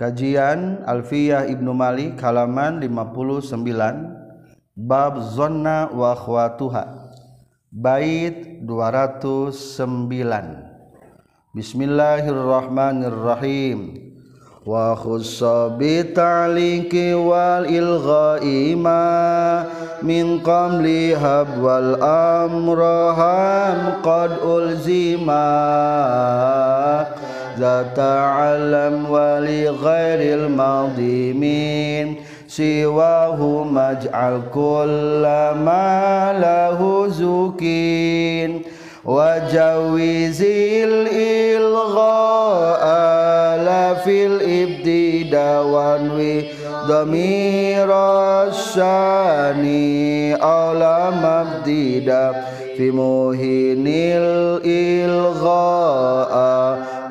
Kajian Alfiyah Ibnu Malik halaman 59 bab zonna wa khwatuha bait 209 Bismillahirrahmanirrahim. Wa khussa bi ta'liqi wal ilgha'i ma min qamli hab wal amraham qad ulzima تعلم ولغير الماضي سواه مجعل كل ما له زكين. وجوز الإلغاء لا في الإبتداء وانوي ضمير الشاني أولى مبددا في موهن الإلغاء.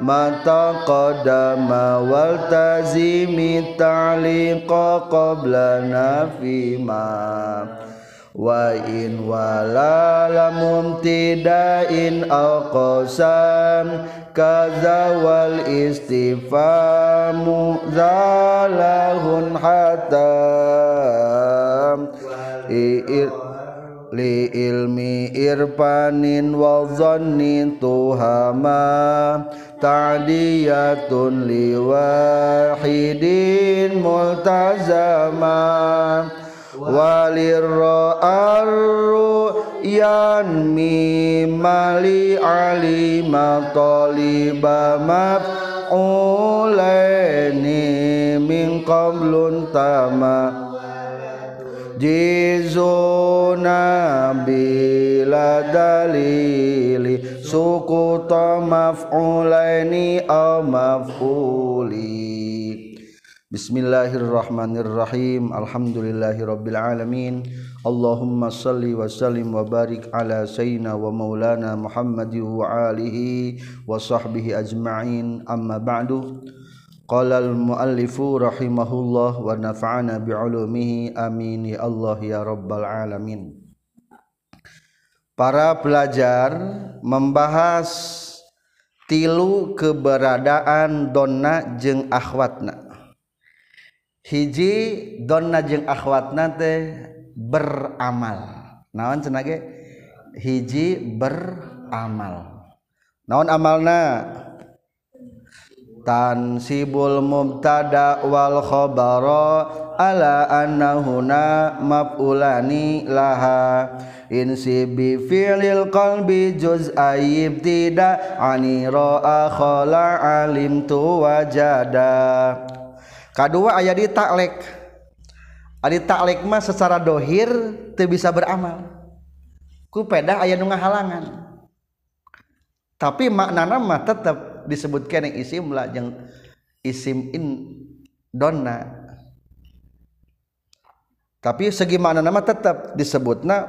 Mata qadama wal tazimi ta'liqa qabla nafima wa in wala lam tidain aw qasam. Kaza wal istifamu zalahun hatam li ilmi irfanin wa dhannin tuhama ta'diyatun liwahidin multazama walirra'arru yan mimali alima taliba maf'ulaini min qablun tama jizuna bila dalili sukuta maf'ulaini aw maf'uli Bismillahirrahmanirrahim Alhamdulillahirabbil alamin Allahumma salli wa sallim wa barik ala sayyidina wa maulana Muhammad wa alihi wa sahbihi ajma'in amma ba'du Qala al-muallifu rahimahullah wa nafa'ana bi'ulumihi amin ya Allah ya rabbal alamin Para pelajar membahas tilu keberadaan donna jeung akhwatna. Hiji donna jeung akhwatna teh beramal. Naon cenah? Hiji beramal. Naon amalna? Tansibul mubtada wal khabara ala annahuna maf'ulani laha. Insibi fi'lil qalbi juz ayib tidak ani ra'a khala alim tu wajada. Kedua ayat di taklek adi taklek mah secara dohir teu bisa beramal. Ku pedah aya nu halangan tapi maknana mah tetap disebutkan yang isim lah yang isim in donna. Tapi segi makna nama tetap disebutna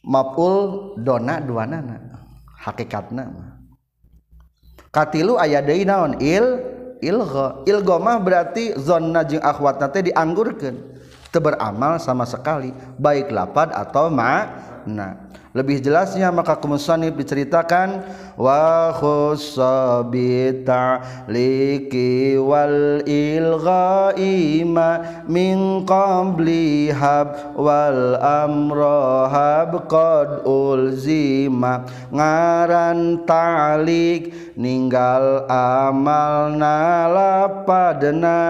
maful dona dua nana hakikatna katilu aya deui naon il ilgha. Ilgha mah berarti zonna jeung akhwatna teh dianggurkeun. Teu beramal sama sekali baik lapad atau ma nah lebih jelasnya maka kumusannif diceritakan wa khussabita liki wal ilghaima min qabli hab wal amrohab qad ulzima. Ngaran ta'lik ninggal amal nalapadna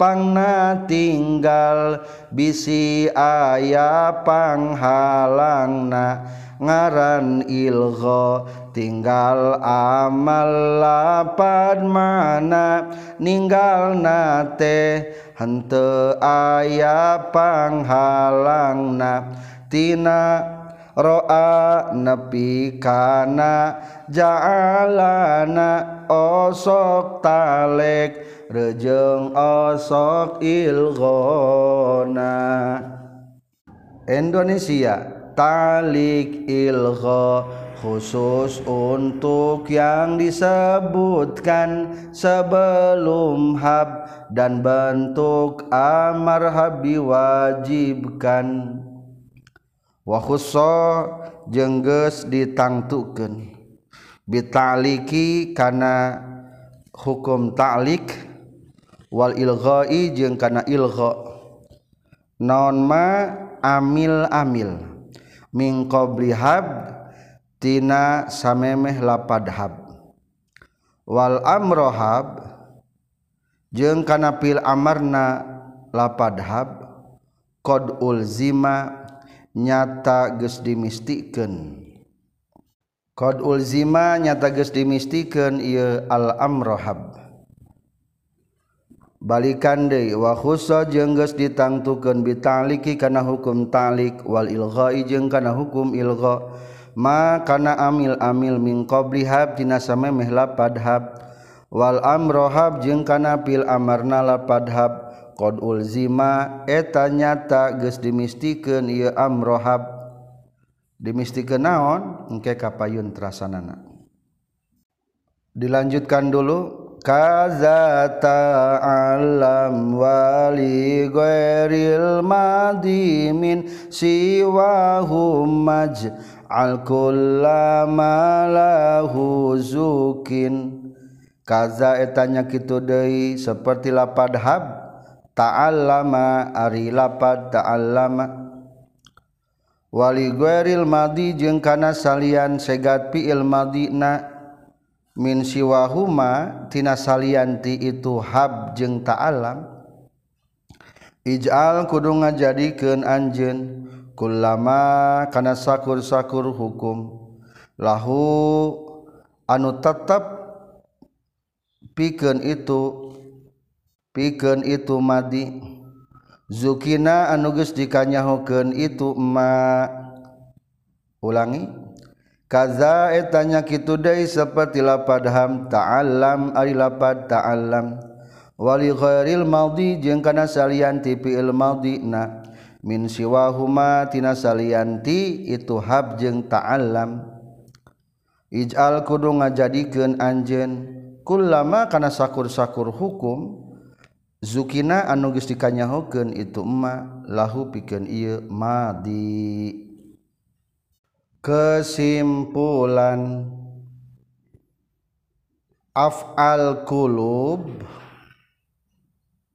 pangna tinggal bisi aya panghalangna ngaran ilgho tinggal amal lapad mana ninggal nate. Hente aya panghalangna tina roa nepi kana ja'alana osok talek rejeng osok ilghona. Indonesia talik ilgha khusus untuk yang disebutkan sebelum hab dan bentuk amar hab diwajibkan wahuso jengges ditangtuken bitaliki kana hukum ta'lik. Wal ilghai jeung kana ilgha. Naon ma? Amil amil. Min qabli hab tina samemeh lapad hab. Wal amrohab jeung kana pil amarna lapad hab. Qad ulzima nyata geus dimistikeun Qad ulzima nyata geus dimistikeun ieu al-amrohab balikan deui wa khussa jeung geus ditangtukeun bitaliki kana hukum talik wal ilghai jeung kana hukum ilgha. Ma kana amil amil min qabli hab dina samemeh lapad hab. Wal amrohab jeung kana pil amarna lapad hab. Qad ulzima eta nyata geus dimistikeun ieu amrohab dimistikeun naon? Engke kapayun trasanana dilanjutkan dulu. Kaza ta'allam wali ghairil madi min siwahum maj al kullama lahu zukin. Etanya gitu De seperti lapadhab taal ta'allama ari lapad ta'allama. Wali gueril madi jeung kana salian segat fi'il madina min siwahuma tina salianti itu hab jeung ta'alam ij'al kudu ngajadikeun anjeun. Kullama kana sakur-sakur hukum. Lahu anu tetep pikeun itu. piken itu madi zukina anuges dikanyahukeun itu ma. Ulangi. Kaza etanya kitu deui seperti lapad ham ta'allam ari lapad ta'allam. Wali ghairil madhi jeung kana salian ti fi'il madina min siwahuma tina salianti itu hab jeung ta'allam. Ij'al kudu ngajadikeun anjeun. Kullama kana sakur-sakur hukum zukina anugestikanya hoken itu emma lahu pi madi. Kesimpulan. Afalkulub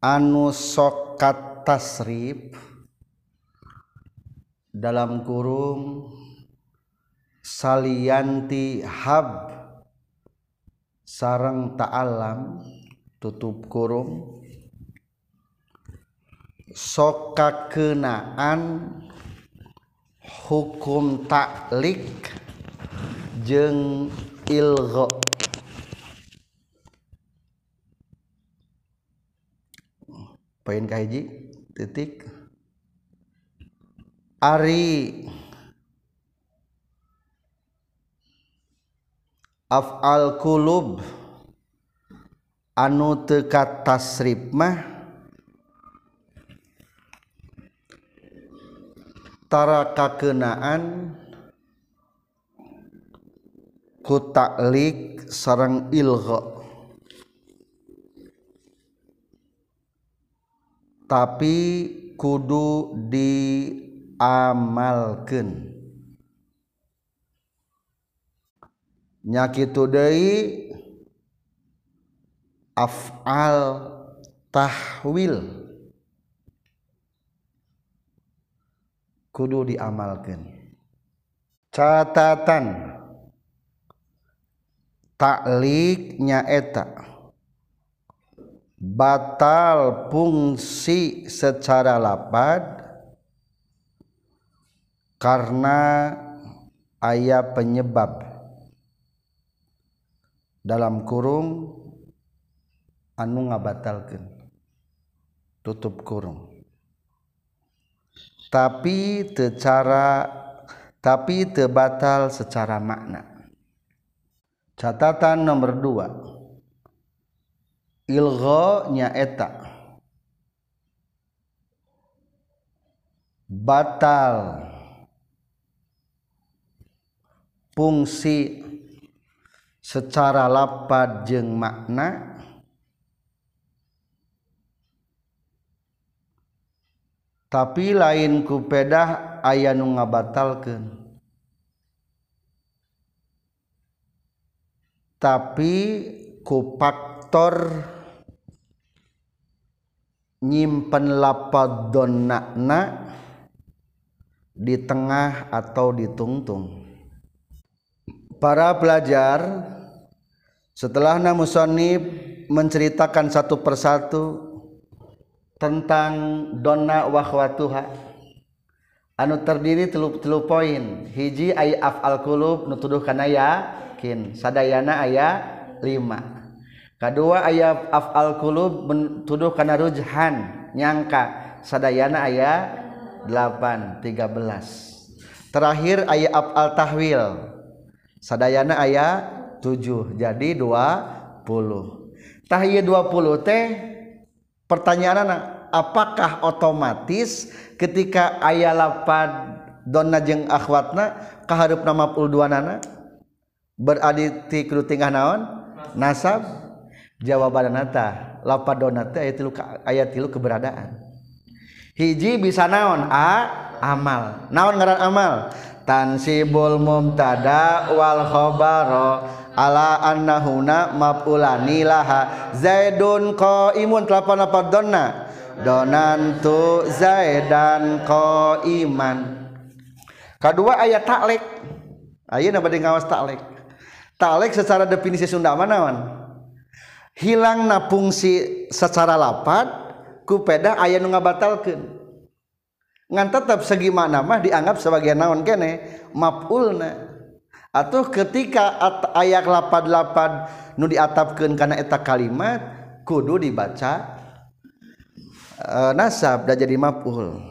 anu sokat tasrif dalam kurung. Salianti hab. Sarang ta'alam. Tutup kurung soka kenaan hukum taklik jeng ilgo poin kahiji titik. Ari afal kulub anu teka tasrif mah tara kakenaan ku taklik sarang ilgha. Tapi kudu diamalkan nyaki today afal tahwil kudu diamalkan catatan. Takliknya eta batal fungsi secara lapad karena ayat penyebab. Dalam kurung anu ngabatalkan tutup kurung tapi secara tapi terbatal secara makna. Catatan nomor dua. Ilgho nya eta. Batal. Fungsi secara lapad jeung makna tapi lain ku pedah aya nu ngabatalkeun. Tapi ku faktor nyimpen lapad donnakna di tengah atau ditungtung. Para pelajar setelah namusonib menceritakan satu persatu tentang donna wakhwatuha. Anu terdiri tilu-tilu poin. Hiji ay afal qulub nu tuduh kana yakin. Sadayana aya lima. Kedua aya afal qulub nutuduh kana rujhan nyangka. Sadayana aya delapan tiga belas. Terakhir aya afal tahwil. Sadayana aya tujuh jadi dua puluh. Tahiyya dua puluh teh pertanyaan anak apakah otomatis ketika ayah lapad donna jeng akhwatna kaharup nama dua nana berada ti kudu tingkah naon? Nasab. Jawaban nata lapad donna teh ayat tilu ayat tilu keberadaan. Hiji bisa naon? A amal. Naon ngaran amal? Tansibul mumtada wal khobaro. ala annahuna maf'ulani laha. Zaidun qaimun kelapa apa donna? Donantu zaidan qaiman. Kedua ayat taklek. Ah, Ayeuna bade ngawas taklek. Taklek secara definisi Sunda mana man hilang na fungsi secara lapat ku peda aya nu ngabatalkeun. Ngan tetap segi mana mah dianggap sebagai naon kene? Maf'ulna. atau ketika ayat lapad-lapad nu diatapkan karena eta kalimat kudu dibaca e, nasab dan jadi maful.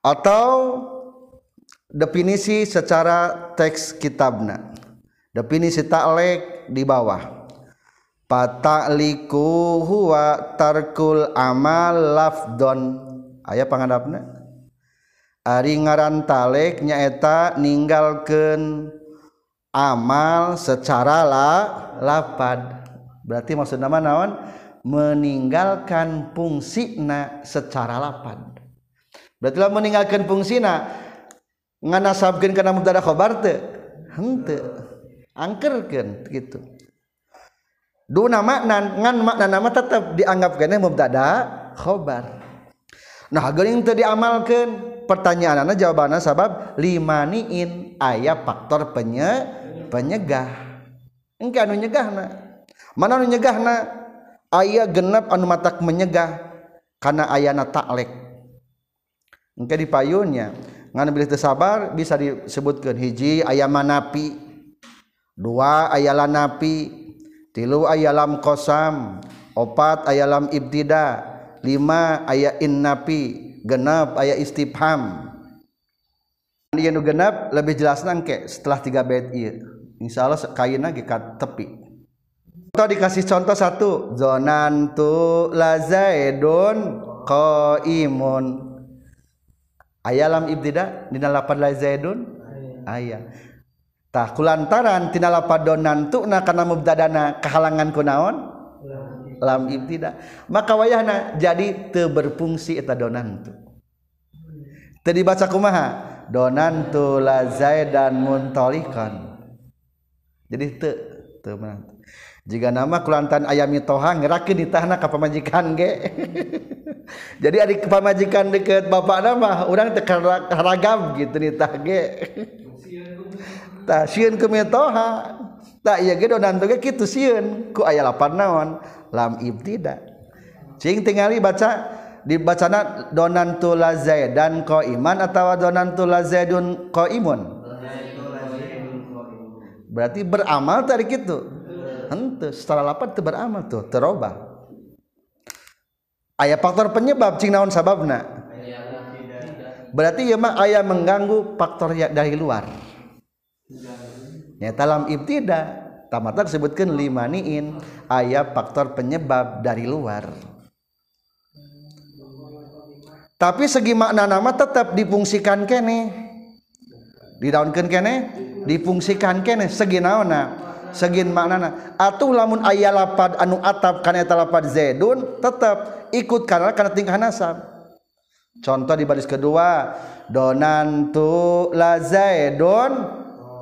Atau definisi secara teks kitabna. Definisi ta'lek di bawah. Pataliku huwa tarkul amal lafdon. Ayat pangadapna ari ngaran talek nyaeta ninggalkan amal secara la lapad. Berarti maksudna naon? Meninggalkan fungsina secara lapad. Berarti lah meninggalkan fungsina nganasabkeun kana mubtada khabar teu henteu angkerkeun gitu. Duna makna ngan makna nama tetap dianggap kene mubtada khobar. Nah geuning teu pertanyaan anak jawabannya sabab limaniin ayat faktor penye penyegah. Engke anu nyegahna. Mana anu nyegahna? Ayat genep anu matak menyegah karena ayana taklek. Engke di payunnya ngan bilih sabar bisa disebutkan hiji ayat manapi dua ayat lanapi tilu ayalam kosam opat ayalam ibtida. Lima ayat innapi genap ayat istifham dia nu genap lebih jelas nangke setelah tiga bait iya insya Allah kaina ge tepi. Contoh dikasih contoh satu. Zonantu lazaidun qaimun. Ayalam ibtida dina lapan lazaidun ayat lantaran tindonan karena mudadana kehalangan kunaon tidak maka wayahna jadi te berfungsi eta donan tadi bacakumaha donan dan muntolikan jadi te teu menang. Jika nama kulantan ayami toha ngerakin ditahna ke pamajikan ge. Jadi adik pamajikan deket bapak nama orang tekar ragam gitu nitah ge. Tah sieun ke metoha tak iya ge donan ge kitu sieun. Ku aya lapan naon? Lam ibtida cing tingali baca dibacana donan tu lazaidan qaiman atawa donan tu lazaidun qaimun. Berarti beramal tadi kitu henteu setelah lapan teu beramal tuh terobah. Aya faktor penyebab cing naon sababna? Berarti ya mah aya mengganggu faktor dari luar. Dalam ibtida tamata disebutkan lima niin ayat faktor penyebab dari luar. Tapi segi makna nama tetap difungsikan kene. Didaunkan kene difungsikan kene segi naona segin maknana. Atuh lamun aya lapad anu atap kana eta lapad zaidun tetap ikut karena kana tingkah nasab. Contoh di baris kedua donantu la zaidun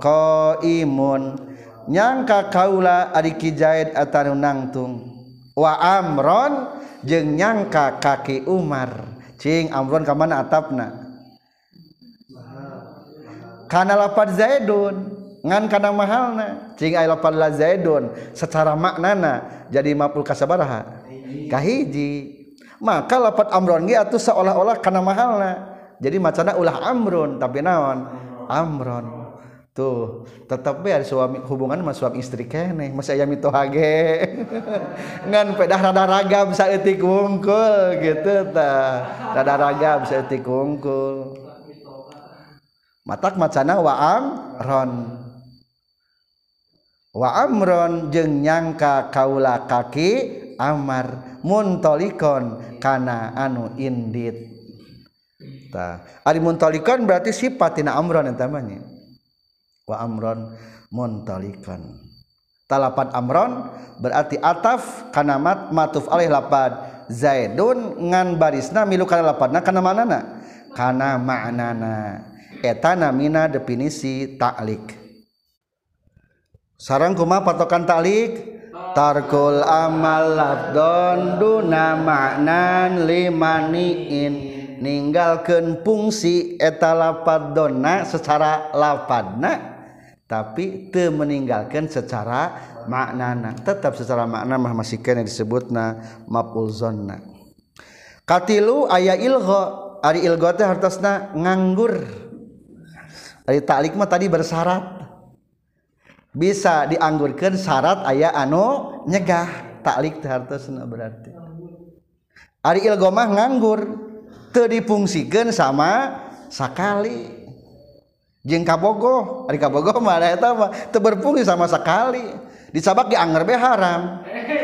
qaimun. Nyangka kaula ari ki zaid atanu nangtung. Wa amron jeung nyangka kaki umar. Cing amron ka mana atapna? Kana lapad zaidun. Ngan kana mahalna. Cing aya lapad la zaidun. Secara maknana jadi mapul kasabaraha. Kahiji. Maka lapad amron ge atuh seolah-olah kana mahalna. Jadi macana ulah amrun tapi naon? Amron. Tuh tetap ya suami hubungan sama suami istri kene masih ayam itu hage? Ngan pedah rada raga bisa etik wungkul gitu ta. Rada raga bisa etik wungkul matak macana waam ron. Waamron jeung nyangka kaula kaki Amar muntolikon kana anu indit. Ta. Ari muntolikon berarti sifat tina amron eta mah wa amron muntolikon talapan amron berarti ataf kana mat matuf alih lapad. Zaidun ngan barisna milu kana lapadna kana manana? Kana ma'nana. etanamina definisi taklik sarang kuma patokan taklik tarkul amal lafdon duna maknan limaniin. Ninggalkan fungsi eta lapad dona secara lapadna tapi te meninggalkan secara maknana tetap secara makna mah masih kena disebutna maful zonna. Katilu aya ilgho ari ilgho teh hartosna nganggur. Ari talik mah tadi bersyarat. Bisa dianggurkan syarat ayah anu nyegah taklik hartosna berarti. Ari ilgomah nganggur teu dipungsikeun sama sakali. Jeung kabogoh, ari kabogoh mah eta mah teu berfungsi sama sekali. Dicabak diangger be haram.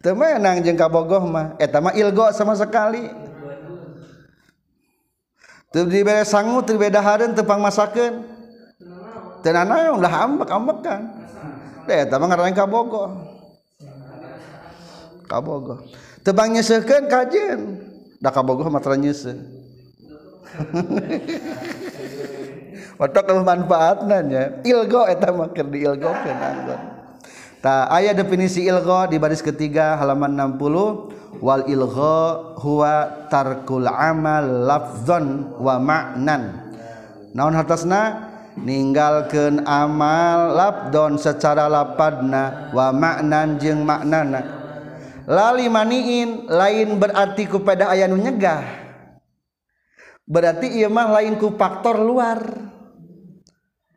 Teu menang jeung kabogoh mah eta mah ilgo sama sekali. dibere sangu teu beda hareun teu pangmasakeun teu nanaon ulah ambek kan eta mah ngaranna kabogo kabogo teu bang kajen. kajeun da kabogo mah nyese. Watak leuh manfaatna nya. Ilgo eta mah keur diilgokeun anggon. Tah aya definisi ilgo di baris ketiga halaman 60 wal ilgo huwa tarkul amal lafzon wa ma'nan. Naon hartosna ninggalkeun amal labdon secara lapadna wa ma'nan jeung maknana. Lali maniin lain berarti kepada aya nu nyegah. Berarti ia mah lain ku faktor luar.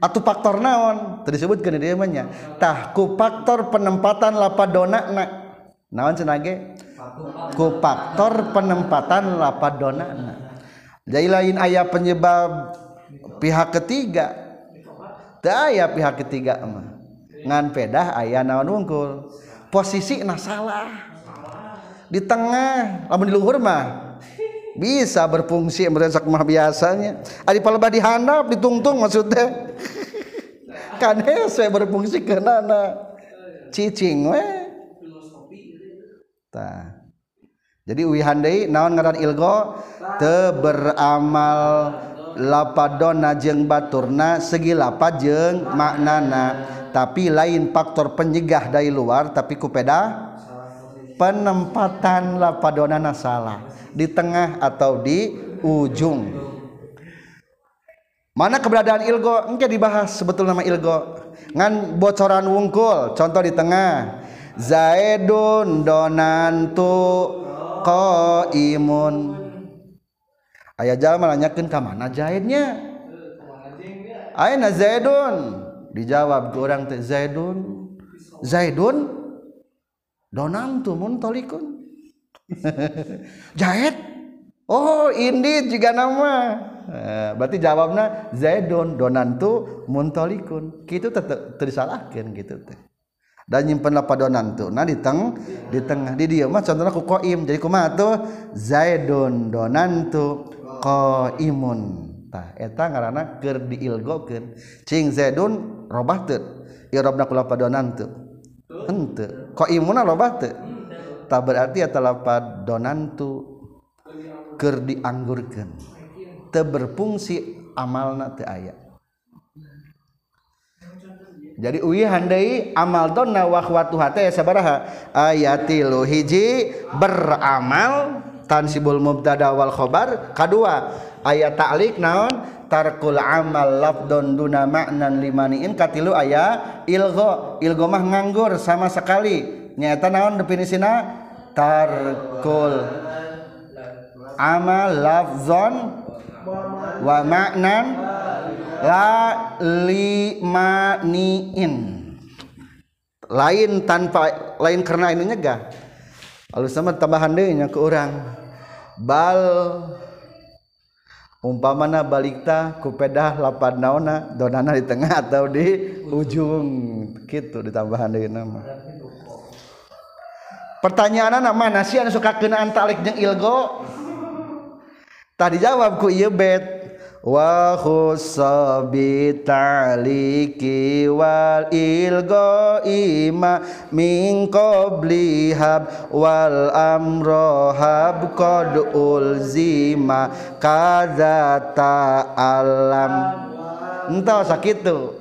Atau faktor naon? Disebutkan dia mah tah ku faktor penempatan lapadona na naon cenage ku faktor penempatan lapadona na jadi lain ayah penyebab pihak ketiga. Teu aya pihak ketiga mah. Ngan pedah ayah naon wungkul. Posisi nah salah. Di tengah lamun di luhur mah bisa berfungsi meresak mah biasanya. Ari palebah dihandap ditungtung maksudnya. Kan saya berfungsi ke nana. Cicing we. Tah jadi wihandai naon ngaran ilgo? Te beramal lapadona jeung baturna segi lapad jeung maknana. Tapi lain faktor penyegah dari luar tapi kupeda penempatan lapadona salah. Di tengah atau di ujung. Mana keberadaan ilgo? Engke dibahas sebetul nama ilgo. Ngan bocoran wungkul. Contoh di tengah. Zaidun donantu qaimun. Aya jalma nanyakeun ka mana zaidnya? Aina zaidun? Dijawab ku urang teh zaidun zaidun? Donantu muntolikun. Jahit? Oh ini juga nama. Eh, berarti jawabnya zaidun donantu muntolikun. Gitu tersalahkan gitu teh. dan nyimpenlah padonan tuh nah di teng di tengah di dia mah contohnya ku koim jadi kumaha tuh zaidun donan tuh koimun tah eta ngaranna keur diilgokeun. Cing zaidun robah teu. Irobna kula padonan tuh henteu. Koimuna robah teu. Tah berarti eta lapad donan tuh keur dianggurkeun. Teu berfungsi amalna teu aya. jadi handai amal donna sabaraha? ayatilu hiji beramal tansibul mubtada wal khobar. Kedua ayat ta'lik naon? Tarkul amal lafdon duna maknan limaniin. Katilu ayat ilgo ilgo mah nganggur sama sekali. Nyata naon definisina? Tarkul amal lafzon wa maknan la limaniin lain tanpa lain karena ini nyegah. Lalu sama tambahan dehnya ke orang. Bal umpamana balikta kupedah lapan naona donana di tengah atau di ujung. Gitu ditambahan deh nama. Pertanyaan nama mana sih anu suka kenaan talik jeung ilgo? Tadi jawab ku ieu bet. Wa khussa bi ta'liqi wal ilghaima min qabli hab wal amro hab qad ulzima kadza ta'alam entah sakitu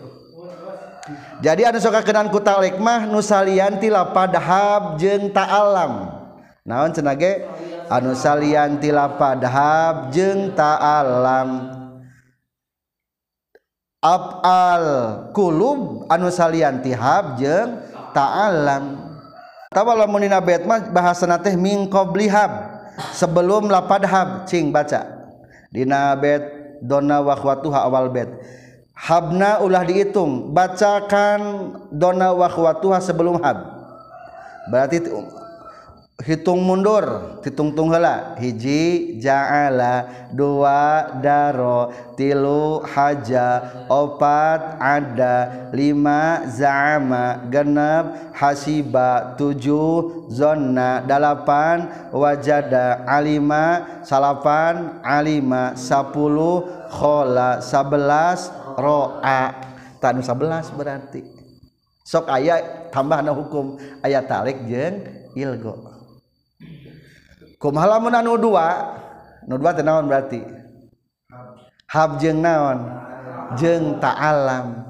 jadi anu soka kenan ku ta'liq mah nu salianti lapad hab jeung ta'alam naon cenah ge? Anu salianti lapad hab jeung ta'alam afalkulub anu salian tihab jeung ta'alam. Tawa lamun dina bait mah bahasana teh min qablihab sebelum lapadhab cing baca. Dina bait dona wakhwatuha awal bait habna ulah dihitung bacakan dona wakhwatuha sebelum hab. Berarti hitung mundur hitung tunggala. Hiji ja'ala dua daro tilu haja opat ada lima za'ama genep hasiba tujuh zonna dalapan wajada alima salapan alima sepuluh khola sebelas ro'a. Tanu sebelas berarti. Sok ayat tambah hukum. Ayat talik jeng ilgo kumhalamun anu dua nu dua teh naon berarti? Hab jeung naon? Jeung ta'alam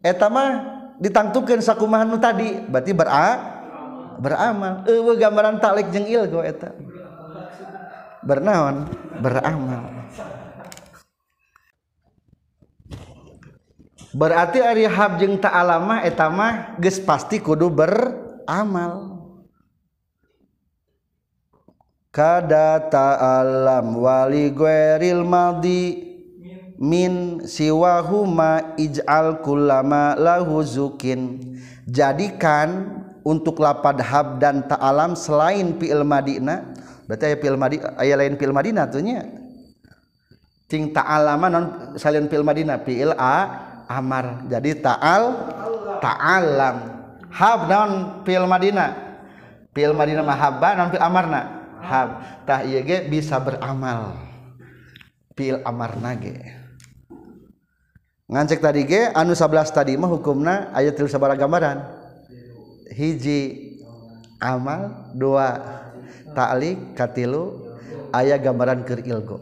eta mah ditangtukeun sakumaha nu tadi berarti bera beramal. Eueuh gambaran talik jeung ilgo eta. Bernaon? Beramal. Berarti ari hab jeung ta'alam mah eta mah geus pasti kudu beramal. Kada ta'alam wali gueril maldi min siwahuma ij'al kullama lahu zukin. Jadikan untuk lapad hab dan ta'alam selain fi'il madina berarti aya fi'il madina aya lain fi'il madina tuh nya. Ting ta'alama non salian fi'il madina fi'il a amar. Jadi ta'al ta'alam. Hab non fi'il madina fi'il madina mahabba non fi'il amarna habtah bisa beramal. Pil amar nage ngancek tadi ge anu 11 tadi mah hukumna aya tilu sabara gambaran. Hiji amal. Dua taklik katilu aya gambaran keur ilgo.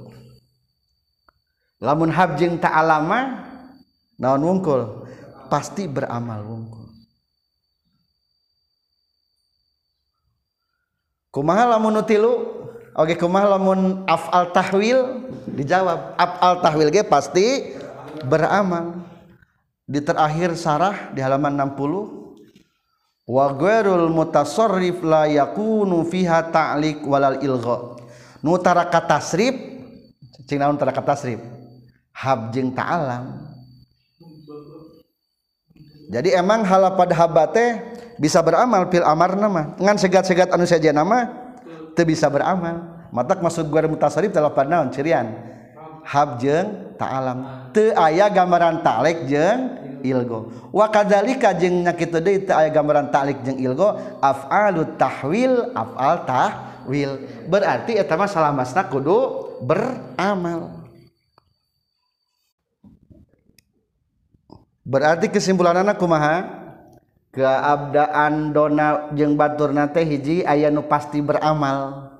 Lamun habjing ta'alama naon wungkul? Pasti beramal wungkul. kumaha lamun tilu? Oke kumaha lamun afal tahwil? Dijawab afal tahwil ge pasti beramal. Di terakhir sarah di halaman 60 wa ghairul mutasarrif la yakunu fiha ta'liq walal ilgha. Nu taraka tasrif cing naon taraka tasrif? Hab jeung ta'alam. Jadi emang halapad habate bisa beramal pil amar nama. Ngan segat-segat anu saja nama teu bisa beramal. Matak maksud gua mutasarif telah naon cirian? Hab jeung ta'alam teu aya gambaran ta'lek jeung ilgo. Wa kadzalika jeung nyakitu deui teu aya gambaran ta'lek jeung ilgo af'alut tahwil af'al tahwil. Berarti eta mah salamasna kudu beramal. Berarti kesimpulan anak kumaha keabdaan dona jeung batur nate hiji aya nu pasti beramal.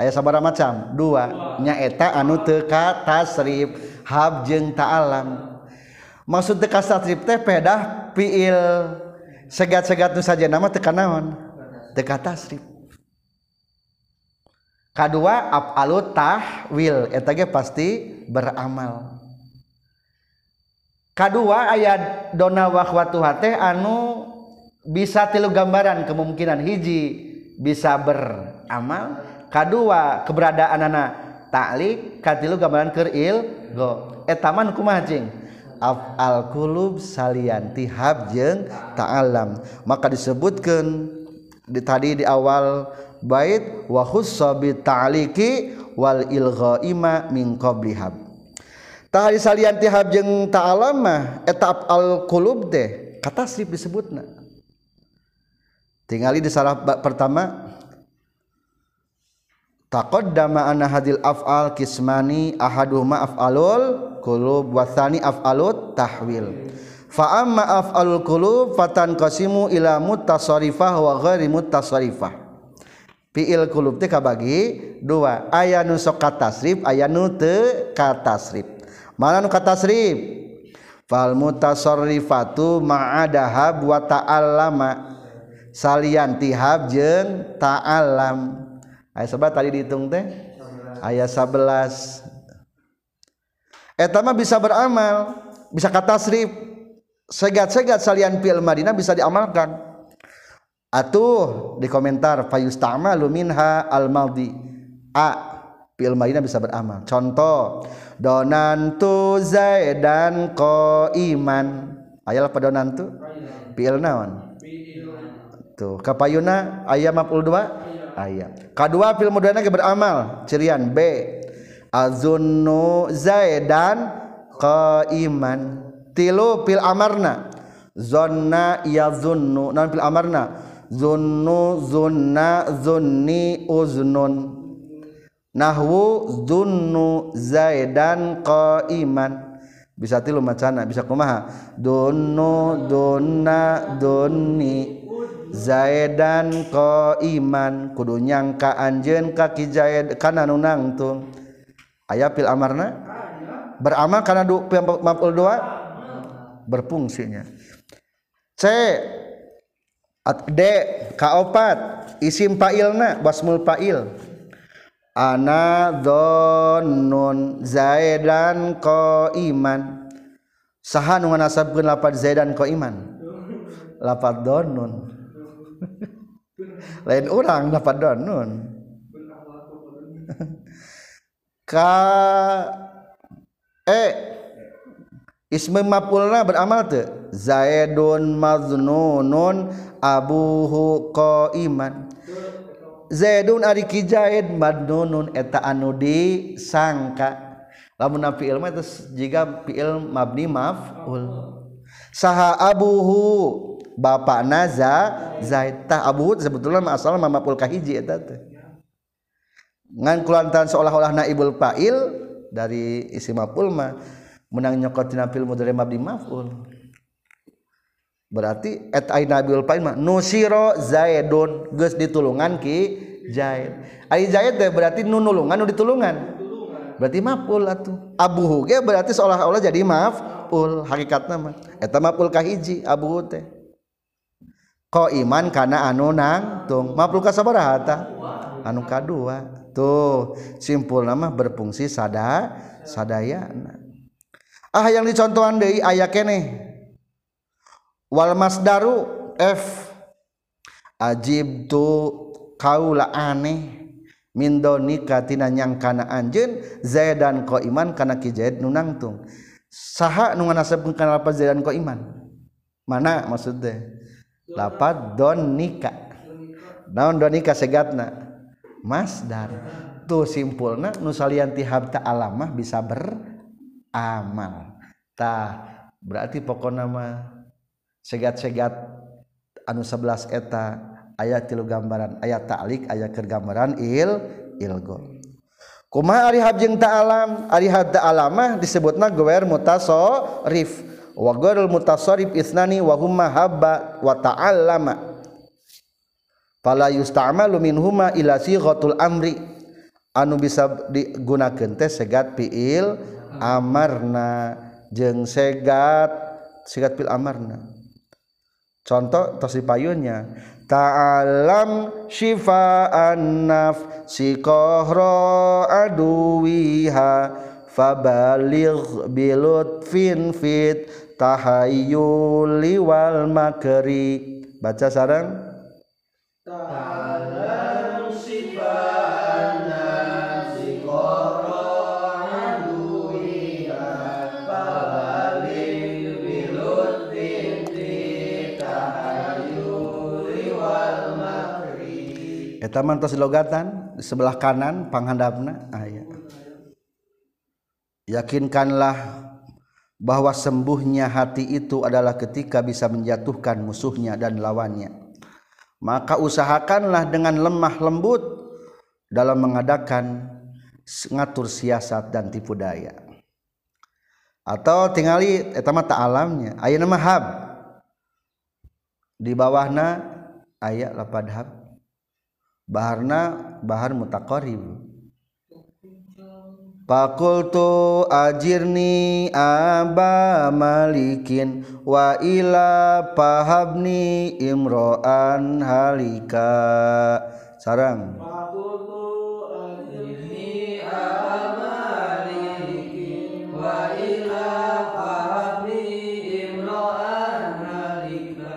Aya sabara macam? Dua nyaeta anu teka tasrif hab jeung ta'alam maksud teka tasrif teh pedah piil segat-segat nu saja nama teka naon? Teka tasrif. Kedua apalu tahwil eta ge pasti beramal. Kedua ayat dona wakwatu hate anu bisa tilu gambaran kemungkinan hiji bisa beramal. Kedua keberadaan anak taklik katilu gambaran keril go. Eh, Etaman kumajing afal kulub salianti habjeng ta'alam. Maka disebutkan di, tadi di awal bait wa khussa bi ta'liki wal ilghaima min qabli hab. Tah salianti habjeng ta'alam mah eta al kulub teh kata sip disebutna. Tingali di salah pertama taqaddama anna hadil af'al kismani ahaduhuma af'alul qulub wa tsani af'alut tahwil. Fa amma af'alul qulub fatan qasimu ila muttasarrifah wa ghairi muttasarrifah fi'il qulub teh kabagi dua aya nu sok katasrif aya nu teu katasrif. Mana nu katasrif? Fal mutasarrifatu ma'adahab wa ta'allama salian tihab jeung ta'allam ayat sebat tadi dihitung teh? Ayat 11 etama bisa beramal bisa kata tasrif segat-segat salian fil Madinah bisa diamalkan. Atuh di komentar fayusta'malu minha al maldi a fil Madinah bisa beramal. Contoh donantu zaidan ko iman ayat apa donantu? Fil naon tuh kapayuna ayat 52 ayat kedua fil mudhari beramal. Cirian. B. Azunnu zaidan qaiman. Tilu fil amarna. Zonna yazunnu. Non fil amarna. Zunnu zunna zunni uznun. Nahwu zunnu zaidan qaiman. Bisa tilu macana bisa kumaha? Dunnu dunna dunni Zaedan ko iman kudu nyangka anjen kaki Zaid kana nu nangtung aya fil amarna? Beramal kana du maf'ul dua? Berfungsinya C D kaopat isim fa'ilna basmul fa'il. Ana dhannun zaidan ko iman saha nu ngasabkeun lapat zaidan ko iman lapat dhannun lain orang dapat donun ka eh, e ismi mafulna beramal teu? Zaidun maznunun abuhu qaiman. Zaidun ari ki zaid madnunun eta anu disangka. Lamun fi'il mah jika fi'il mabni maf'ul. Saha abuhu bapak naza Zaid tah Abu Hud sebetulnya asal mamapul kahiji eta teh. Ngan kulantaran seolah-olah naibul fa'il dari isi maf'ul mah menang nyokotina fil mudhari mabni maf'ul. Berarti et ai naibul fa'il mah nusiro zaidun geus ditulungan ki Zaid. Ai Zaid teh berarti nu nulungan nu ditulungan. Berarti maf'ul atuh. Abu ge berarti seolah-olah jadi maf'ul hakikatna mah. Eta maf'ul kahiji abu teh ko iman karena anu nangtung makhluk sabaraha harta? Anu kadua. Tuh simpul nama berfungsi sada sadayana. Ah yang dicontohan deui aya keneh wal masdaru f. Ajib tu kaula aneh min donika tina nyangkana anjeun zaidan ko iman kana ki zaid nu nangtung saha nu ngasabkeun kana lafaz zaidan ko iman? Mana maksudnya lapat don nikah naon don nikah segatna? Masdar tuh simpulna nusalianti habta alamah bisa beramal. Tah berarti pokok nama segat-segat anu 11 eta ayat tilu gambaran ayat ta'lik ayat kergambaran il ilgo kuma ari hab jeung ta'alam ari hab ta'alamah disebutna gewer mutasorif wagorul mutasarrif isnani wa huma habba wa ta'allama. Fala yusta'malu min huma ila sighatul amri. Anu bisa digunakeun teh segat fiil amarna. Jeung segat segat fiil amarna. Contoh tos dipayunnya ta'alam syifa'an naf si kohro aduwiha fabaligh bilutfin fit tahayyuli wal makri baca sarang wal makri eta logatan di sebelah kanan panghandapna. Aya yakinkanlah bahwa sembuhnya hati itu adalah ketika bisa menjatuhkan musuhnya dan lawannya. Maka usahakanlah dengan lemah lembut dalam mengadakan ngatur siasat dan tipu daya. Atau tinggali eta mata alamnya aya nama hab. Di bawahna ayat lapad hab. Baharna bahar mutaqarrib Fakultu ajirni aba malikin wa ila pahabni imro'an halika. Sarang. Fakultu ajirni aba malikin wa ila pahabni imro'an halika.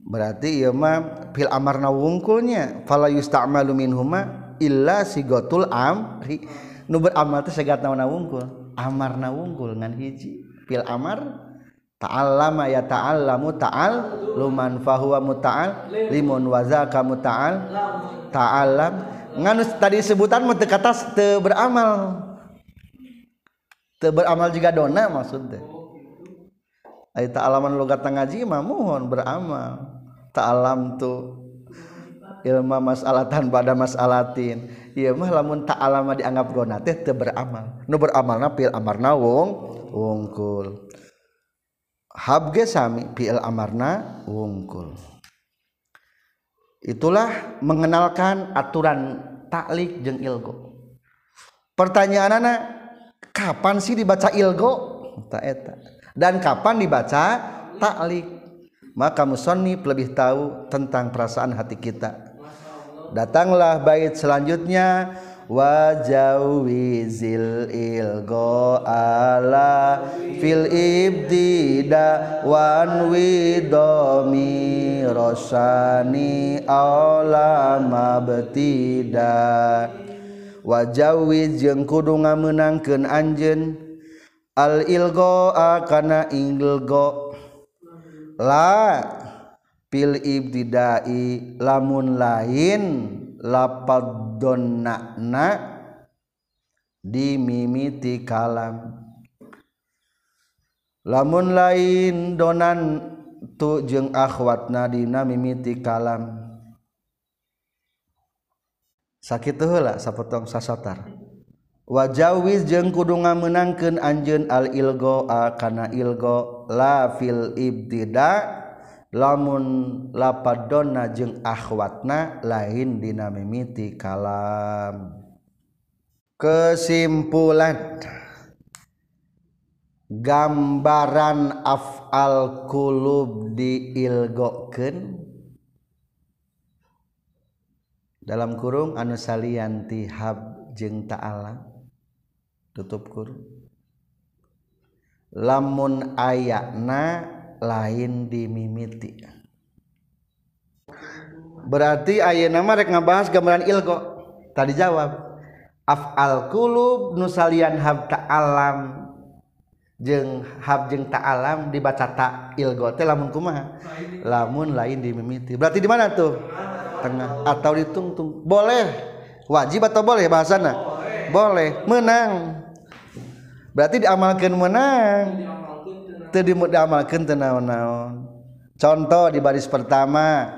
Berarti ieu mah fil amarna wungkulnya fala yusta'malu minhuma illa sigotul amri nu beramal teh segat naon wungkul amar na wungkul ngan hiji. Fil amar ta'allama ya ta'allamu ta'al luman fahuwa muta'al limun wa zaka muta'al ta'allam. Ngan tadi sebutan mah teu kata teu beramal. Teu beramal juga dona maksudnya Ai ta'alaman logat ngaji mah mohon beramal. Ta'alam tu ilma mas'alatan pada mas'alatin iya mah lamun ta'alama dianggap gona teh teu beramal. Nu beramalna pil amarna wong wungkul. Habge sami pil amarna wungkul. Itulah mengenalkan aturan taklik jeung ilgo. Pertanyaan anak kapan sih dibaca ilgo? Tak eta. Dan kapan dibaca taklik? Maka musonif lebih tahu tentang perasaan hati kita datanglah bait selanjutnya. Wajawizil ilgo ala fil ibtida wan widomi rosani aula mabtida. Wajawiz jeung kudu ngamenangkeun anjeun. Al ilgo akana ilgo. La pil ibtidai lamun lain lapad donna'na dimimiti kalam. Lamun lain donan tu jeung akhwatna dina mimiti kalam. Sakit heula sapotong sasotar wajawiz jeung kudu ngamenangkeun anjeun al ilgo al kana ilgo la fil ibtida lamun lapadonna jeung akhwatna lain dina mimiti kalam. Kesimpulan. Gambaran afal kulub diilgokeun. Dalam kurung anu salianti hab jeung ta'ala. Tutup kurung. Lamun ayakna lain dimimiti. Berarti ayat nama rek ngebahas gambaran ilgo. Tadi jawab afal kulub nusalian hab ta'alam jeng hab jeng ta'alam dibaca ta ilgo teh lamun kumaha? Lamun lain dimimiti. Berarti di mana tuh? Tengah atau ditungtung? Boleh. Wajib atau boleh bahasana boleh. Menang. Berarti diamalkan menang. Diamalkan tenaon-naon contoh di baris pertama.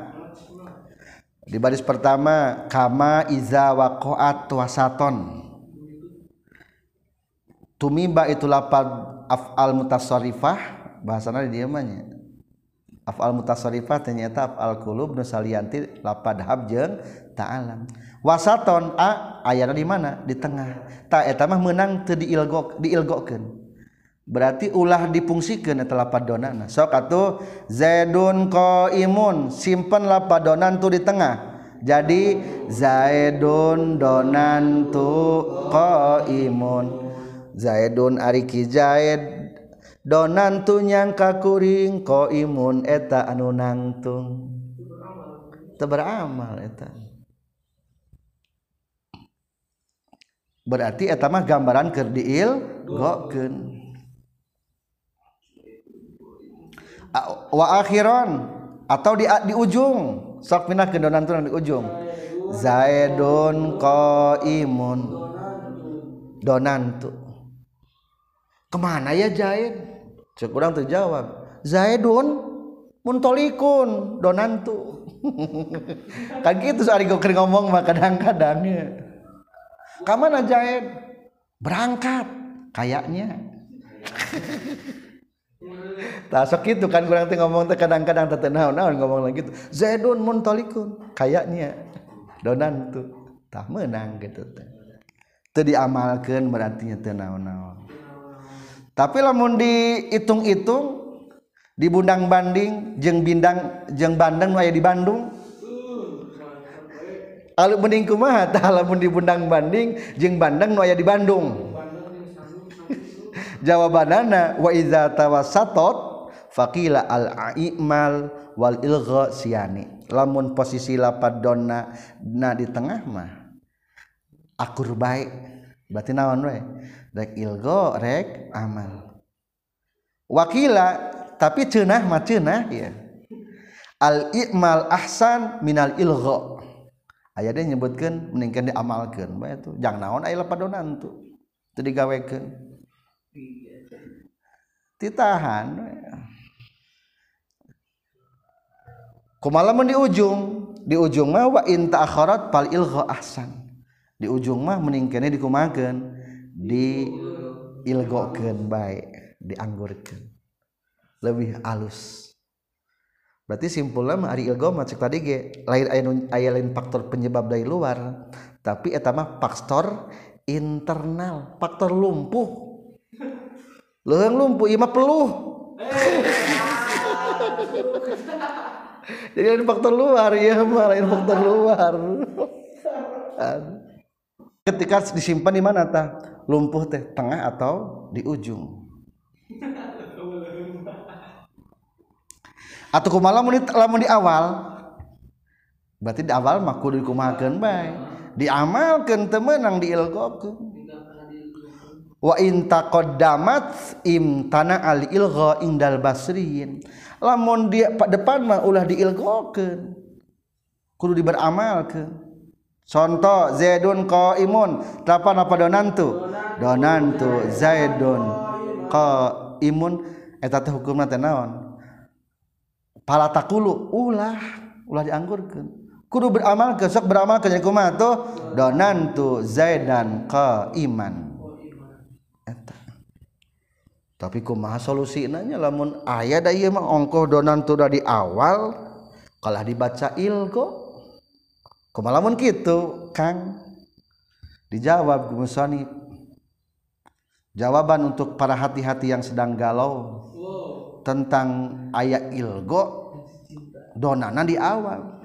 Di baris pertama kama iza waqa'at wasaton tumiba itu lapad af'al mutasarrifah bahasana di dieu af'al mutasarrifah ternyata af'al qulub nu salianti lapad hab jeung ta'alam. Wasaton a ayana di mana? Di tengah. Ta eta mah meunang teu diilgok diilgokeun berarti ulah dipungsikan telapat donana sok atuh zaidun qaimun simpen lapat donan tu di tengah. Jadi zaidun donan tu qaimun. Zaidun ari ki zaid donan tu nyangka kuring qaimun eta anu nangtung. Beramal eta. Berarti eta mah gambaran keur diil wa akhiron atau di di ujung. Sok pindah ke donan di ujung. Zaidun qaimun. Donantu kemana ya zaid? Cek kurang terjawab zaidun muntolikun donantu kan gitu sehari gue ngomong mah kadang-kadang ya. Kamana zaid? Berangkat kayaknya. tak sok kan kurang teh ngomong teh kadang-kadang teh naon-naon ngomong lagi gitu zaidun muntalikun kayaknya donan tuh. Tah menang gitu teh. Teu diamalkeun berarti teu naon-naon. Tapi lamun dihitung-hitung di Bundang Banding jeung Bindang jeung Bandeng nu aya di Bandung Alu mending kumaha? Tah lamun di Bundang Banding jeung Bandeng nu aya di Bandung. jawabanana wa idza tawassatot faqila al aimal wal ilgha siani lamun posisi lapad donna na di tengah mah akur baik berarti naon we? Rek ilgo rek amal. Wakila tapi cenah mah cenah ya. Al ikmal ahsan minal ilgo aya dia nyebutkan meningkan diamalkan bae itu jangan naon aya lapadona tuh teu digawekeun. Ditahan. Kumalamun di ujung. Di ujung mah wa in ta'akharat pal ilgha ahsan. Di ujung mah meningkene dikumakeun di ilgokeun bae dianggurkeun. Lebih halus berarti simpulnya mah ari ilgo mah tadi ge lain aya lain faktor penyebab dari luar tapi eta mah faktor internal faktor lumpuh leuheung lumpuh ieu mah peluh. Jadi ada faktor luar ya mah lain faktor luar. Ketika disimpan di mana tah? Lumpuh teh tengah atau di ujung? Atau kumaha lamun di, lamun di awal? Berarti di awal mah kudu dikumahakeun bae. Diamalkeun teu meunang diilgokeun wa taqaddamat imtana al ilgha indal basriyin. Lamun dia pak depan mah ulah diilghakeun kudu diberamalkeun contoh zaidun qaimun. Tapan apa donantu donantu zaidun qaimun. Eta teh hukumna teh naon? Pala takulu ulah ulah dianggurkeun. Kudu beramal ke sok beramal ke kumaha tuh donantu zaidan qaiman tapi ku maha solusi nanya lamun ayah da iya mah ongkoh donan tuh di awal kalah dibaca ilko kumalamun gitu kang? Dijawab gumusani jawaban untuk para hati-hati yang sedang galau tentang ayat ilgo donanan di awal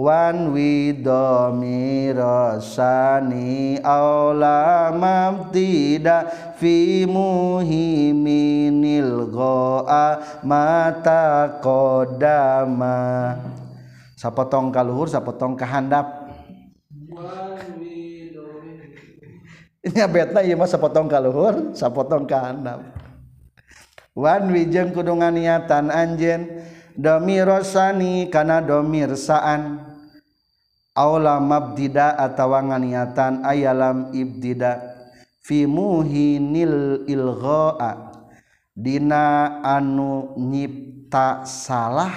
wan widomirosani aula mabtida fi muhiminil goa mata kodama sapotong kaluhur sapotong kehandap ini betna ieu mah sapotong kaluhur sapotong kehandap wan wijeng kudungan niatan anjen domirosani kana Aula mabdida atawa nganiatan ayalam ibtida fi muhinil ilgha dina anu nyipta salah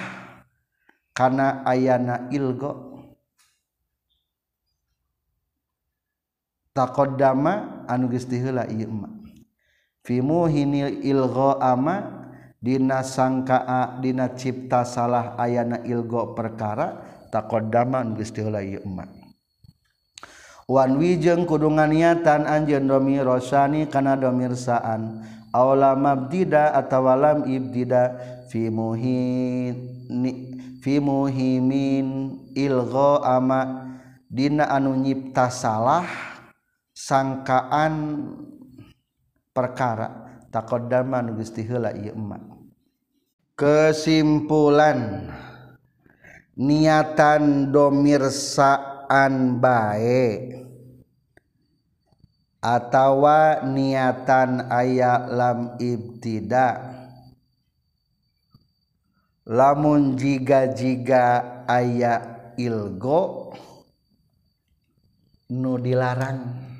kana ayana ilgo. Taqaddama anu geus diheula ieu ma fi muhinil ilgha ilgha'a dina sangkaa dina cipta salah ayana ilgo perkara takodaman Wan Wanwijeng kudungan niatan Anjen Domi Rosani kana domirsaan Aula mabdida atawa lam ibdida fi muhin fi muhimin ilgho ama. Dina anu nyipta salah sangkaan perkara takodaman gusti heula ieu emak kesimpulan. Niatan domirsaan bae. Atawa niatan aya lam ibtida. Lamun jiga-jiga aya ilgo nu dilarang.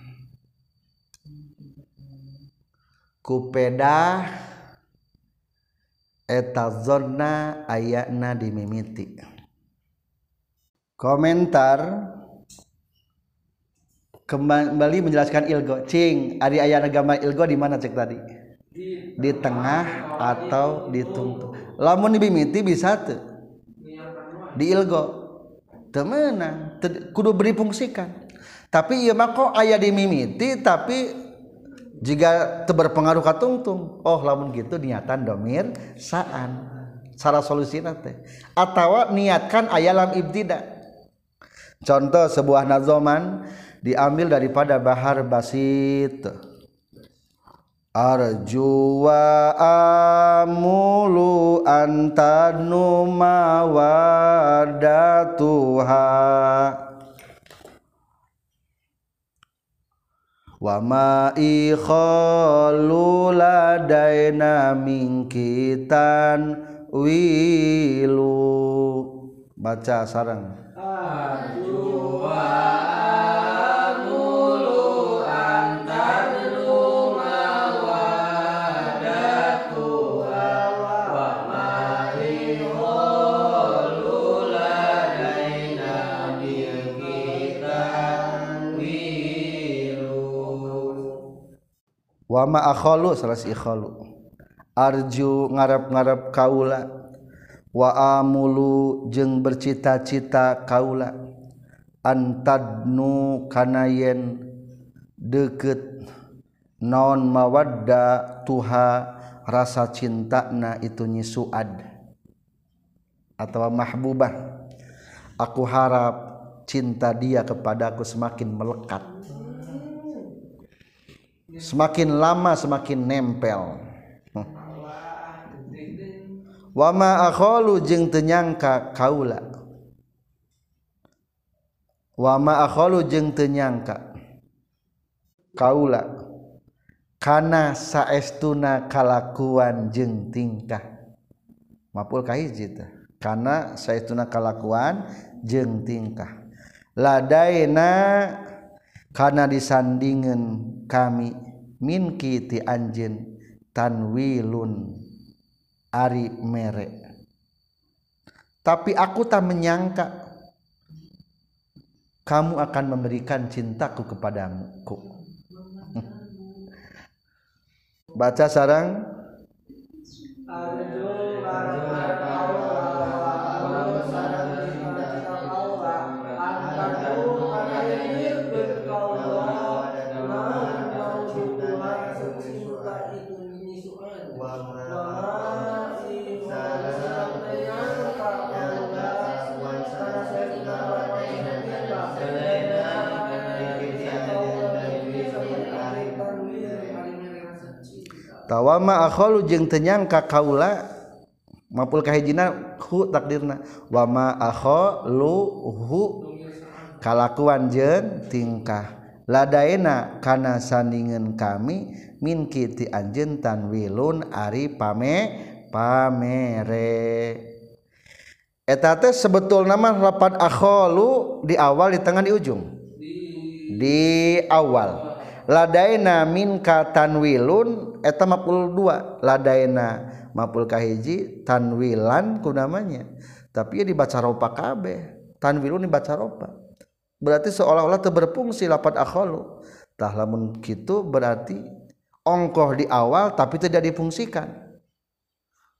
Kupeda eta zona ayakna dimimiti komentar. Kembali menjelaskan ilgo. Cing ari aya agama ilgo di mana cek tadi? Di tengah atau di tungtung lamun dimimiti bisa tuh di ilgo. Temenang kudu beri fungsikan tapi iya mah kok ayah dimimiti tapi jika berpengaruh ke tungtung. Oh lamun gitu niatan domir saan. Salah solusi nate atau niatkan ayah lam ibtida contoh sebuah nazoman diambil daripada bahar basit. Arju wa amulu antanu mawadatuha wa ma ikhalu ladaina wilu baca sarang wama akhalu salas ikhalu. Arju ngarap-ngarap kaula wa amulu jeung bercita-cita kaula. Antadnu kanayen deket. Non mawadda tuha rasa cinta na itu nyisuad atau mahbubah. Aku harap cinta dia kepadaku semakin melekat. Semakin lama semakin nempel wama akhalu jeung tenyangka kaula. Wama akhalu jeung tenyangka kaula. Kana saestuna kalakuan jeung tingkah. Mapul kahiji teh. Kana saestuna kalakuan jeung tingkah. Ladaina karena disandingen kami minki ti tanwilun ari mere. Tapi aku tak menyangka kamu akan memberikan cintaku kepadamu baca sarang tawama akholu jeung tenyangka kaula mapul kahijina hu takdirna. Wama akholu hu kalakuan jen tingkah ladaena kana sandingen kami min kiti anjeun tanwilun ari pame pamere. Eta teh sebetulna mah lapan akholu di awal di tengah di ujung? Di awal. Ladaina minka tanwilun eta mapul dua. Ladaina mapul kahiji tanwilan ku namanya. Tapi ya dibaca ropa kabeh. Tanwilun dibaca ropa. Berarti seolah-olah teu berfungsi lapat akhalu tah lamun kitu berarti ongkoh di awal tapi tidak difungsikan.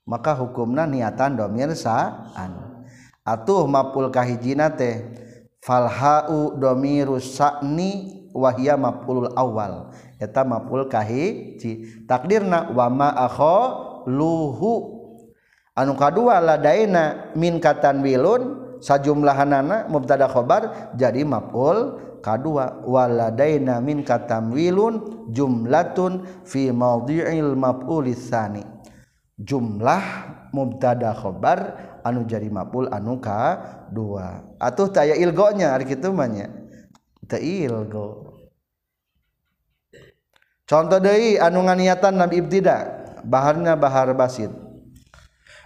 Maka hukumna niatan domir saan atuh mapul kahijina teh falhau domirusni wahia mafulul awal. Eta maful kahiji. Takdirna wa ma luhu anu kadua ladaina min katanwilun sajumlahanana mubtada khobar jadi maful kadua. Waladaina min katamwilun jumlatun fi mawdi'il maf'ulis tsani. Jumlah mubtada khobar anu jadi maful anu kadua. Atuh taya ilgonya ari kitu mah nya teu ilgo. Contoh deui anu nganiatan nabi ibtida baharna bahar basit.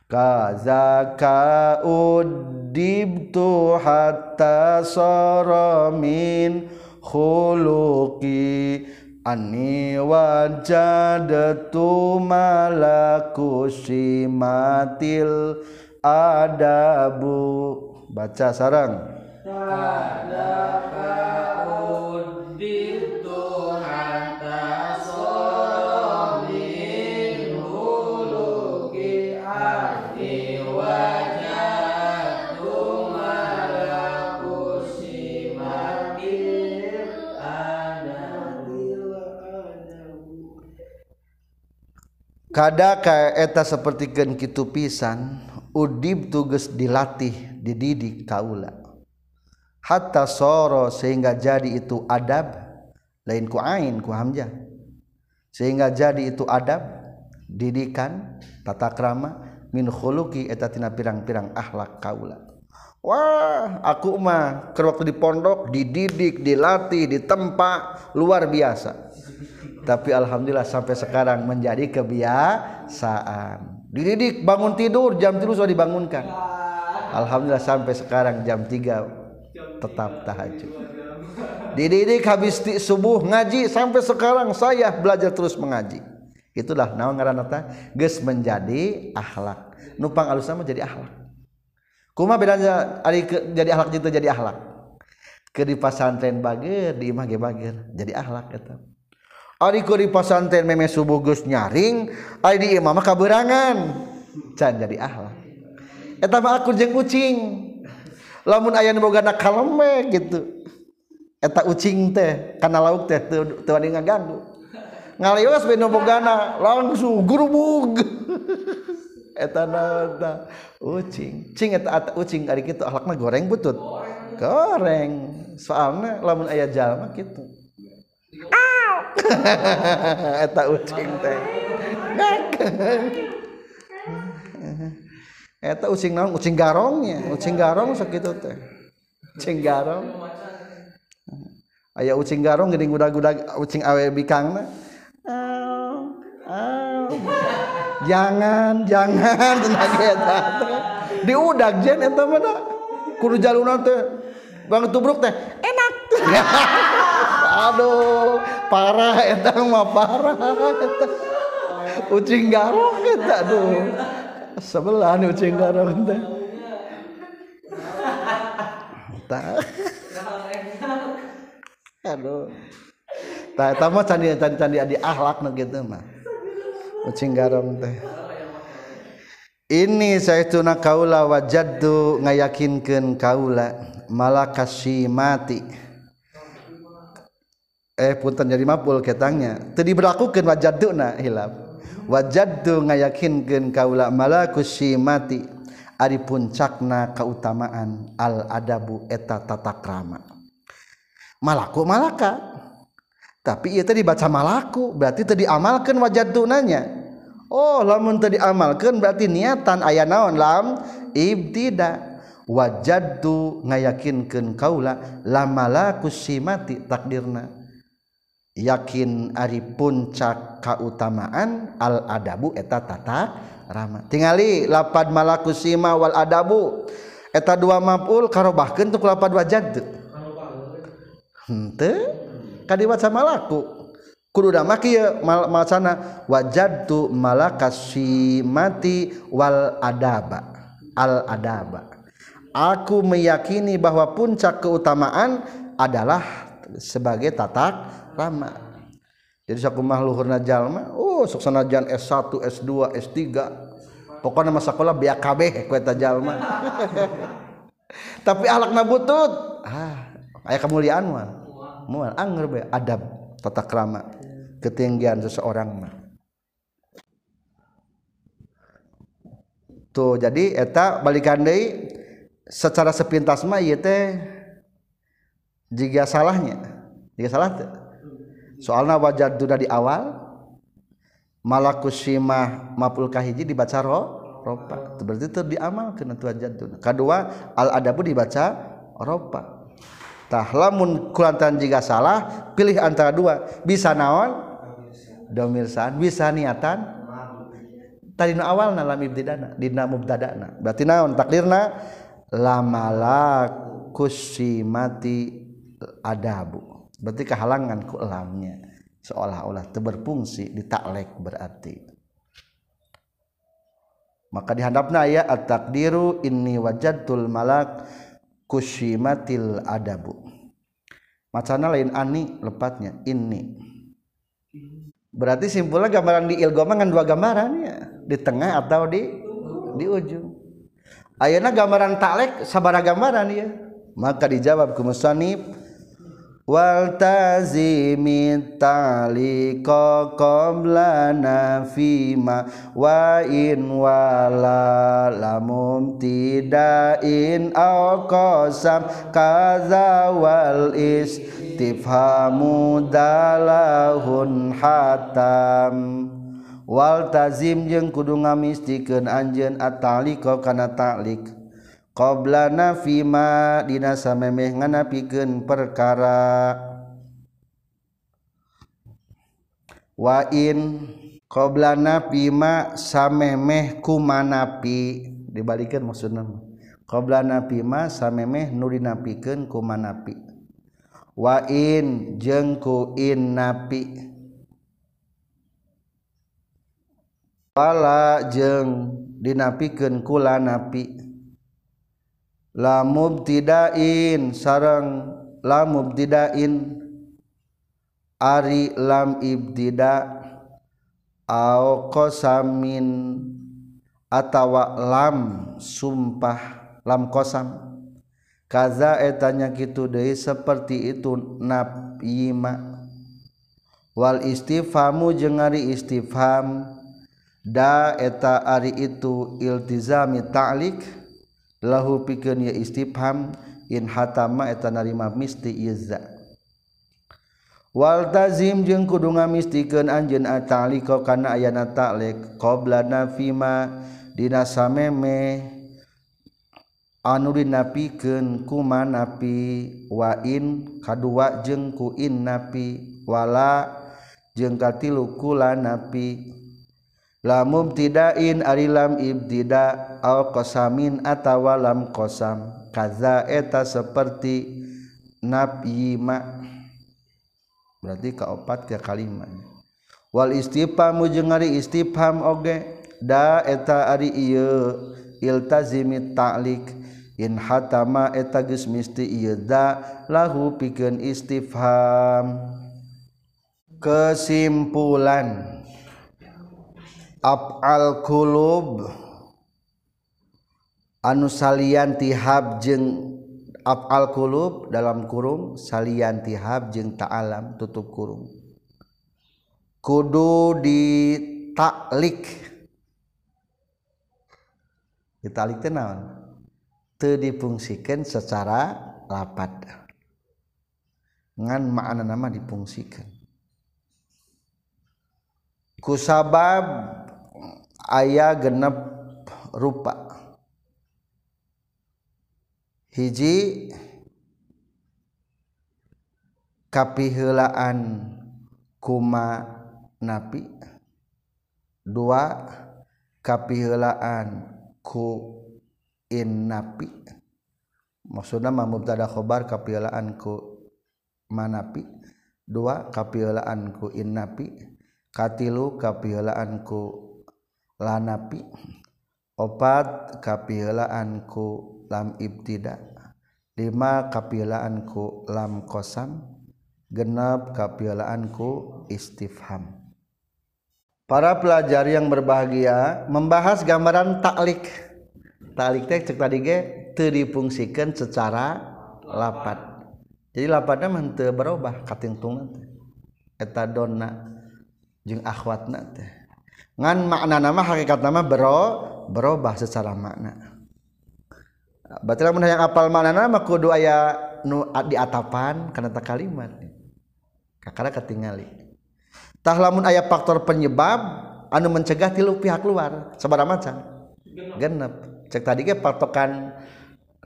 Kazaka udibtu hatta sara min khuluqi anni wajadtu malaku simatil adabu. Baca sarang kada eta sapertikeun kitu pisan udib tugas dilatih dididik kaula hatta soro sehingga jadi itu adab. Lain ku ain ku hamzah. Sehingga jadi itu adab didikan tata krama min khuluqi eta tina pirang-pirang akhlak kaula. Wah aku mah keur waktu di pondok dididik dilatih ditempa luar biasa. Tapi alhamdulillah sampai sekarang menjadi kebiasaan. Dididik bangun tidur jam tidur sudah dibangunkan. Alhamdulillah sampai sekarang jam 3 tetap tahajud. Dididik habis di subuh ngaji sampai sekarang saya belajar terus mengaji. Itulah naon ngaranna geus menjadi akhlak Nupang alus sama jadi akhlak kuma bedanya ari jadi akhlak jeung jadi akhlak ke di pasantren bager di imah ge bager jadi akhlak eta. Ari ku di pasantren meme subuh geus nyaring ari di imah mah kaberangan. Can jadi akhlak eta mah aku jeung kucing. lamun aya boga na kalme gitu. Eta ucing teh karena lauk teh tuan yang ngaganggu ngaliwas beno bogana langsung gurubug. Eta nada ucing. Cing eta ata ucing ari kitu akhlakna goreng butut. Goreng. Soalnya lamun aya jalma kitu. Eta ucing teh. eta ucing naon? Ucing garongnya ucing garong sakitu teh. Ucing garong. Aya ucing garong geuning gudag-gudag ucing awe bikangna. Jangan jangan tenang eta diudag jen eta mah kudu jaluna teh. Bang tubruk teh enak. Aduh parah eta mah parah eta. Ucing garong eta aduh. Sebelah nih ucing garong teh. Aduh. Tah eta mah candi candi candi adi akhlak nu kitu mah. Ucing garong teh. Ini saya tuna kaula wajaddu ngayakinkeun kaula malakasi mati eh punten jadi mapul ketangnya. Teu diberlakukeun wajaduna hilaf wajaddu ngayakinkeun kaula malakus simati ari puncakna kautamaan al adabu eta tata krama malaku malaka tapi ieu teh dibaca malaku berarti teh diamalkeun wajaddu nanya oh lamun teh diamalkeun berarti niatan aya naon lam? Ibtida' wajaddu ngayakinkeun kaula lamalaku simati takdirna. Yakin Ari puncak keutamaan al-adabu eta tata rama. Tinggali lapad malaku sima wal adabu. Eta dua maful karo bahkeun untuk lapad wajad henteu? Sama laku kudu da maki macana wajadtu malakasimati wal adaba. Al adaba. Aku meyakini bahwa puncak keutamaan adalah sebagai tatak lama jadi sakumah luhurna jalma oh sok sanajan S1 S2 S3 pokoknya masa sekolah biak kabeh ku eta jalma tapi alakna butut. Ah aya kemuliaan mah moal anger be adab tata krama ketinggian seseorang mah. Tuh jadi eta balikan deui secara sepintas mah ieu teh jika salahnya. Jika salah teh soalna wajad di awal malakusimah mapul kahiji dibaca ro ropa berarti itu diamalkan itu jadun kedua al adabu dibaca ropa tah lamun kulantan jika salah pilih antara dua. Bisa naon? Domirsan. Bisa niatan? Tadi no awal lam ibtidana dina mubtadana. Berarti naon takdirna? Lamala kusimati adabu berarti kehalangan ku lamnya seolah-olah berfungsi ditaklek berarti. Maka dihadapna ya at-takdiru inni wajadtul malak kusyimatil adabu. Macana lain? Ani lepatnya. Ini berarti simpulnya gambaran di ilgoma kan dua gambaran ya. Di tengah atau di di ujung. Ayana gambaran taklek sabara gambaran ya. Maka dijawab ke musanib waltazimi talika qabla nafima wa in wala lamum tidain au qasam kaza wal istifhamu dalahun hatam. Wal tazim jeung kudu ngamistikeun anjeun atalika kana ta'lik qobla nafima dina samemeh nganapikeun perkara. Wa in qobla nafima samemeh kumanapi. Dibalikan maksudna. Qobla nafima samemeh nu dinapikeun kumanapi. Wa in jeung ku in napi. Wala jeung dinapikeun kula napi lamubtidain sarang lamubtidain ari lam ibtida au qasamin atawa lam sumpah lam qasam kaza etanya kitu deui seperti itu nafima wal istifhamu jeung ari istifham da eta ari itu iltizami ta'lik lahu pikeun ye istifham in hatama eta narima misti iza wal tazim jeung kudu ngamistikeun anjeun atalika kana ayana ta'liq qabla nafima dina sameme. Anu dinapikeun kuma napi wa in kadua jeung ku in napi wala jeung katilu kula napi. lamum tidain ari lam ibtida al qasamin atawa lam qasam. Kaza eta seperti nafyima. Berarti kaopat ke kalimat wal istifhamu jeung ari istifham oge. Da eta ari ieu iltazimi ta'liq in hatama eta geus misti ieu da lahu pikeun istifham. Kesimpulan. afalqulub anu saliantihab jeung afalqulub dalam kurung saliantihab jeung ta'alam tutup kurung. Kudu ditaklik ditalik tenawan teu dipungsikan secara lapat ngan makna nama dipungsikan kusabab ayah genep rupa. Hiji kapihelaan kuma napi. Dua kapihelaan ku in napi. Maksudnya mubtada khobar kapihelaan ku manapi dua kapihelaan ku in napi. Katilu kapihelaan ku lanapi opat kapilaanku lam ibtida lima kapilaanku lam kosam genap kapilaanku istifham. Para pelajar yang berbahagia membahas gambaran taklik. Taklik teh cek tadi ge teu dipungsikeun secara lapat. Jadi lapatnya mah berubah katingtungan eta donna jeung akhwatna teh ngan makna nama hakikat nama bero berubah secara makna. Berarti lamun yang apal makna nama kudu aya nu di atapan karena tak kalimat kakara ketingali. Tah lamun aya faktor penyebab anu mencegah tilu pihak luar sabaraha macam genep. Cek tadi ke patokan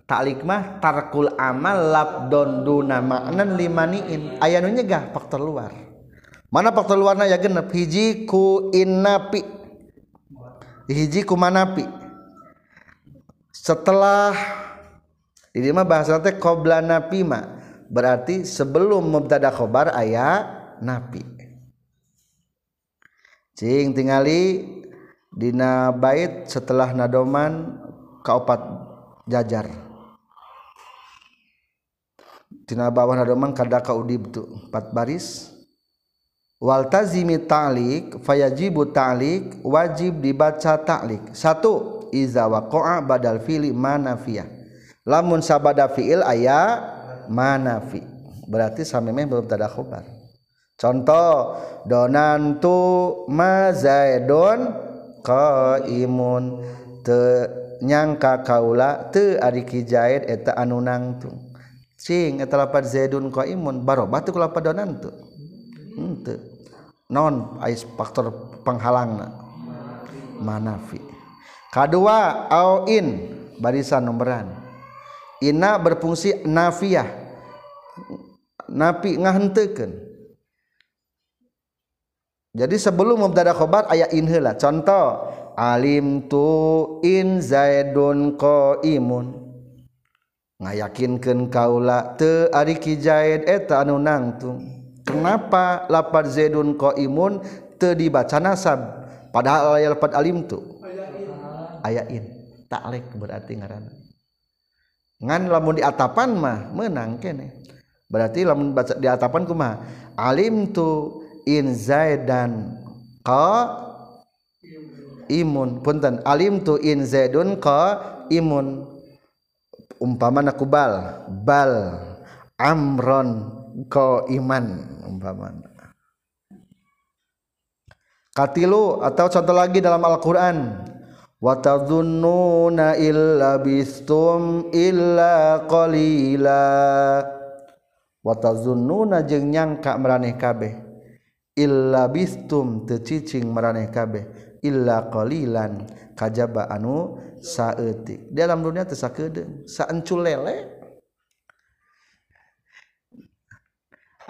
taklik mah tarkul amal labdon duna maknan limaniin aya nu nyegah faktor luar. Mana faktor luarna ya genep? Hiji ku innapi hiji ku manapi. Setelah ini mah bahasa teh qabla napi mah. Berarti sebelum mubtada khobar aya napi. Cing tingali dina bait setelah nadoman kaopat jajar. Tina bawah nadoman kadaka udibtu empat baris Waltazimi ta'liq fayajibu ta'liq wajib dibaca ta'liq. Satu iza waqa'a badal fi'li manafiyah. Lamun sabada fi'il aya manafi. Berarti samimeh belum tada khobar. Contoh donantu ma zaidun qaimun teu nyangka kaula teu ari ki zaid eta anu nangtung. Cing eta lapat zaidun qaimun barobah teu ku lapat donantu. Hmm, Henteu. non faktor penghalang manafi. Kedua ain barisan nomoran ina berfungsi nafiah. Nafi ngahenteukeun jadi sebelum mubtada khobar aya in heula. Contoh alim tu in zaidun qaimun. Ngayakinkeun kaula teu ari ki zaid eta anu nangtung. Kenapa lapar Zaidun imun te dibaca nasab? Padahal aya lepat alim tuh ayain taklek berarti ngaran ngan lamun di atapan mah menang kene. Berarti lamun baca di atapan kumaha alim tu in zaidan ka imun punten alim tu in zaidun ka imun umpama nakubal bal amron ko iman umpama katilu atau contoh lagi dalam Al-Qur'an. Wa tadhunnuna illa bistum illa qalila. Wa tadhunnuna jeung nyangka maraneh kabeh. Illa bistum teu cicing maraneh kabeh. Illa qalilan kajaba anu saeutik. Dalam dunia teu sakedeung saencul lele.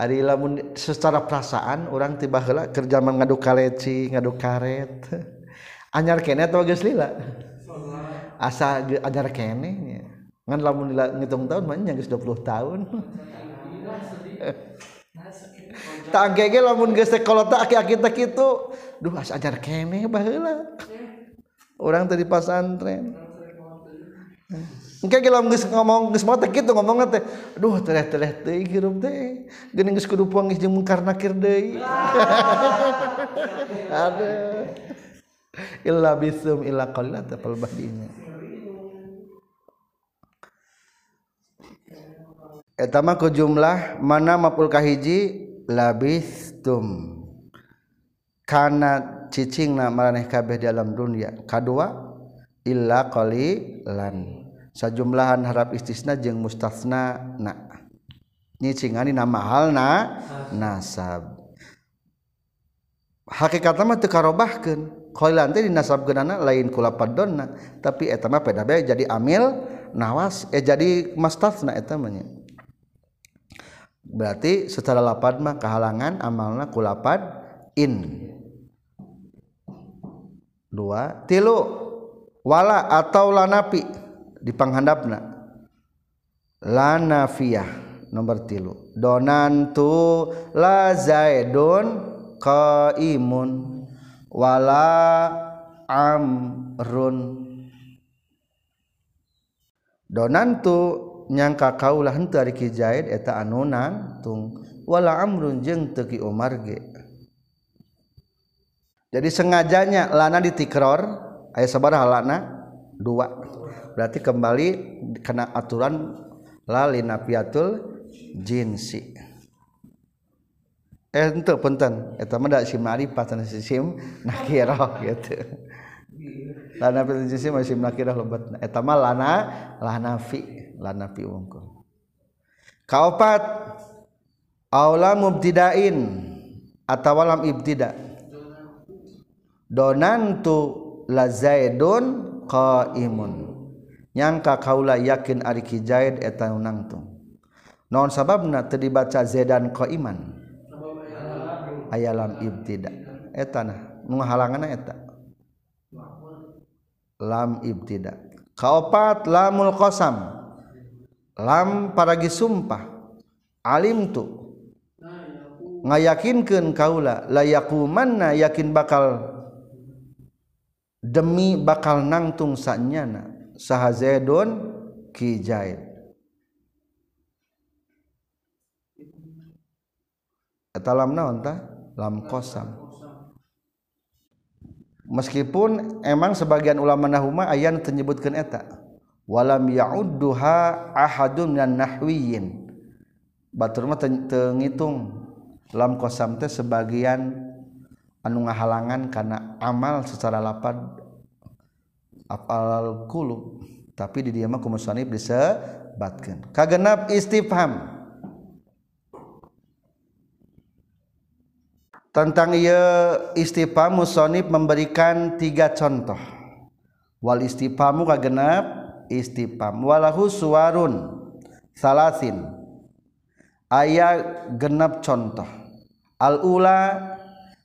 Ari lamun secara perasaan orang tiba heula kerja ngadu kaleci, ngadu karet. Anyar kene atau geus lila? Asa anyar kene nya. Ngan lamun lila ngitung tahun mah nya geus 20 tahun. Tak gege lamun geus teh kolot aki-aki teh kitu. Duh asa anyar kene baheula. Orang tadi pasantren. Eh. Engke geus geus ngomong geus mata kitu ngomong teh duh teleh-teleh teh hirup teh. Geuning geus kudu puang jeung mungkar nakir deui. Aduh. Illa bisum illa qalila tapal badinya. Eta mah ku jumlah mana mapul kahiji labistum. Kana cicingna maraneh kabeh dalam dunia. Kadua illa qalilan sajumlahan harap istisna jeung mustafna na. Nyicingani nama hal na nasab. Hakikat mah teu karobahkeun. Khoilan teh dinasabkeunana lain kula padonna tapi eta mah peda bae jadi amil nawas eh jadi mustafna eta mah berarti secara lapad mah kehalangan amalna kulapad in. Dua tilu wala atau lanapi. Di panghandapna. Lanafiyah nomor tilu. Donantu la zaidun qaimun wala amrun. Donantu nyangka kaulah henteu ari ki zaid eta anu tung wala amrun jeung teu ki umar ge. Jadi sengajanya lana ditikror ayat sabaraha lana dua berarti kembali kena aturan lali nafiatul jinsi. Eh itu punten. Eta mah da sim ma'rifat sana sim nakirah gitu. Lana nafiatul jinsi mah sim nakirah lobat. Eta mah lana lana fi lana fi wungkul kaopat aula mubtidain atau lam ibtida. Donantu la zaidun qaimun nyangka kaula yakin ari kijahid eta nangtung naon sababna teu dibaca zedan qaiman aya lam ibtida. Eta nah nu halanganna eta? Lam ibtida. Kaopat lamul qasam. Lam paragi sumpah. Alim tu ngayakinkeun kaula layakumanna yakin bakal demi bakal nangtung sanyana. saha Zaidun ki Zaid eta lam naon tah lam qasam. Meskipun emang sebagian ulama nahuma ayan menyebutkan eta. Walam ya'udduha ahadun minan nahwiyin. Batur mah teu ngitung lam qasam teh sebagian anu ngahalangan karena amal secara lapad apal kulub tapi di dia mah kumusonib disebatkan. Kagenap istifham. Tentang ia istifham musonib memberikan tiga contoh. Wal istifhamu kagenap istifham. Walahu suwarun salasin. Ayat genap contoh. Al ula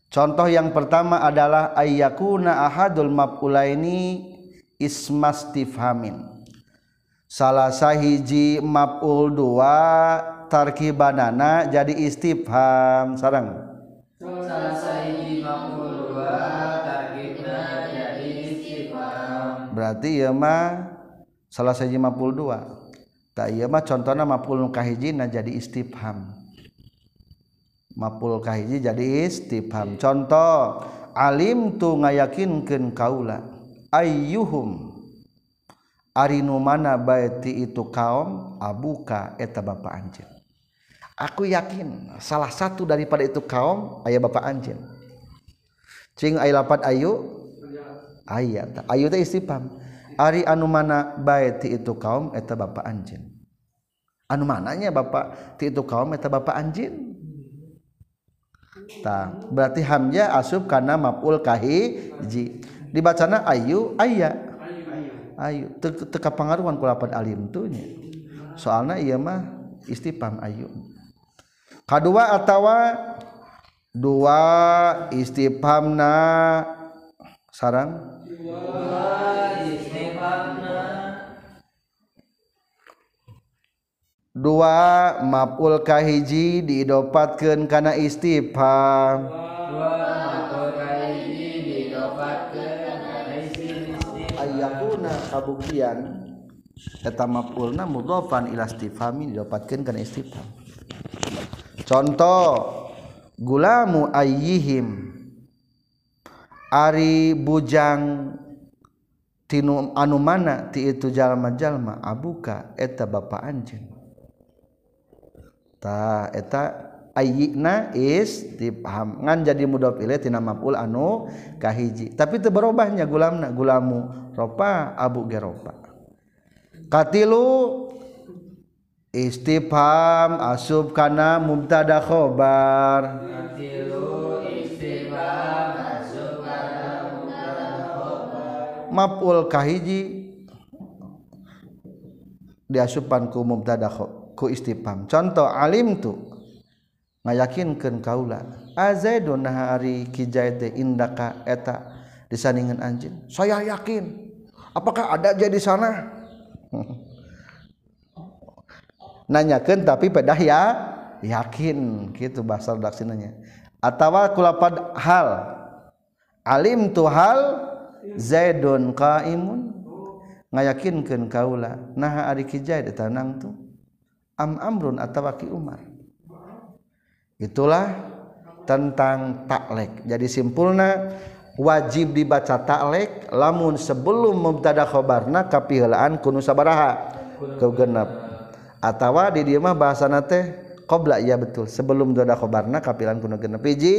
Contoh yang pertama adalah ayyakuna ahadul maf'ulaini ismastifhamin. Salah sahiji maf'ul dua tarkibanana jadi istifham. Sarang. Salah sahiji maf'ul dua tarkibna jadi istifham. Berarti ya mah salah sahiji maf'ul dua. Tak iya mah contohnya maf'ul kahijina jadi istifham mapul kahiji jadi istifham contoh alim tu ngayakinkeun kaula ayyuhum. Arinu mana baiti itu kaum? Abuka eta bapa anjeun. Aku yakin salah satu daripada itu kaum ayah bapa anjeun. Cing aya lapat ayu? Aya ayu teh istifham ari anu mana baiti itu kaum eta bapa anjeun. Anu mananya bapa ti itu kaum eta bapa anjeun? Ta, berarti hamja asub karena maful kahiji. Dibacana ayu ayat ayu teka pengaruhan kulapan alim tuhnya soalnya iya mah istifham ayu. Kedua atawa dua istifhamna sarang? Dua istifhamna dua mapul kahiji diidopatkan karena istifham ayakuna kabuktian etamapulna mudhofan ila istifhamin didapatkeun kana istifham. Contoh gulamu ayyihim ari bujang tinu anu mana ti itu jalma-jalma abuka eta bapa anjeun. Ta eta ayyina istifham ngan jadi mudhof ilaih tina maf'ul anu kahiji. Tapi teu berubahnya gulamna gulamu ropa abu geropa katilu istifham asub kana mubtada khobar. Katilu istifham asub kana mubtada khobar maf'ul kahiji diasupkan ku mubtada khobar istifam contoh Alim tuh yakinkan kaula. Hari Kindakaeta disandingan anj saya yakin. Apakah ada jadi sana? Nanyakan tapi pedah ya yakin gitu bahasadaksinya ataupan hal. Alim tuh hal zaidun kaimun yakinkan kaula. Nah hari Kijah tanang tuh am amrun atawaki Umar itulah tentang taklek. Jadi simpulna wajib dibaca taklek lamun sebelum mubtada khobarna kapihelaan kunu sabaraha. Kegenep atautawa di dia mah bahasa teh qobla ya betul. Sebelum doa khobarna kapilan kuno genep. Hiji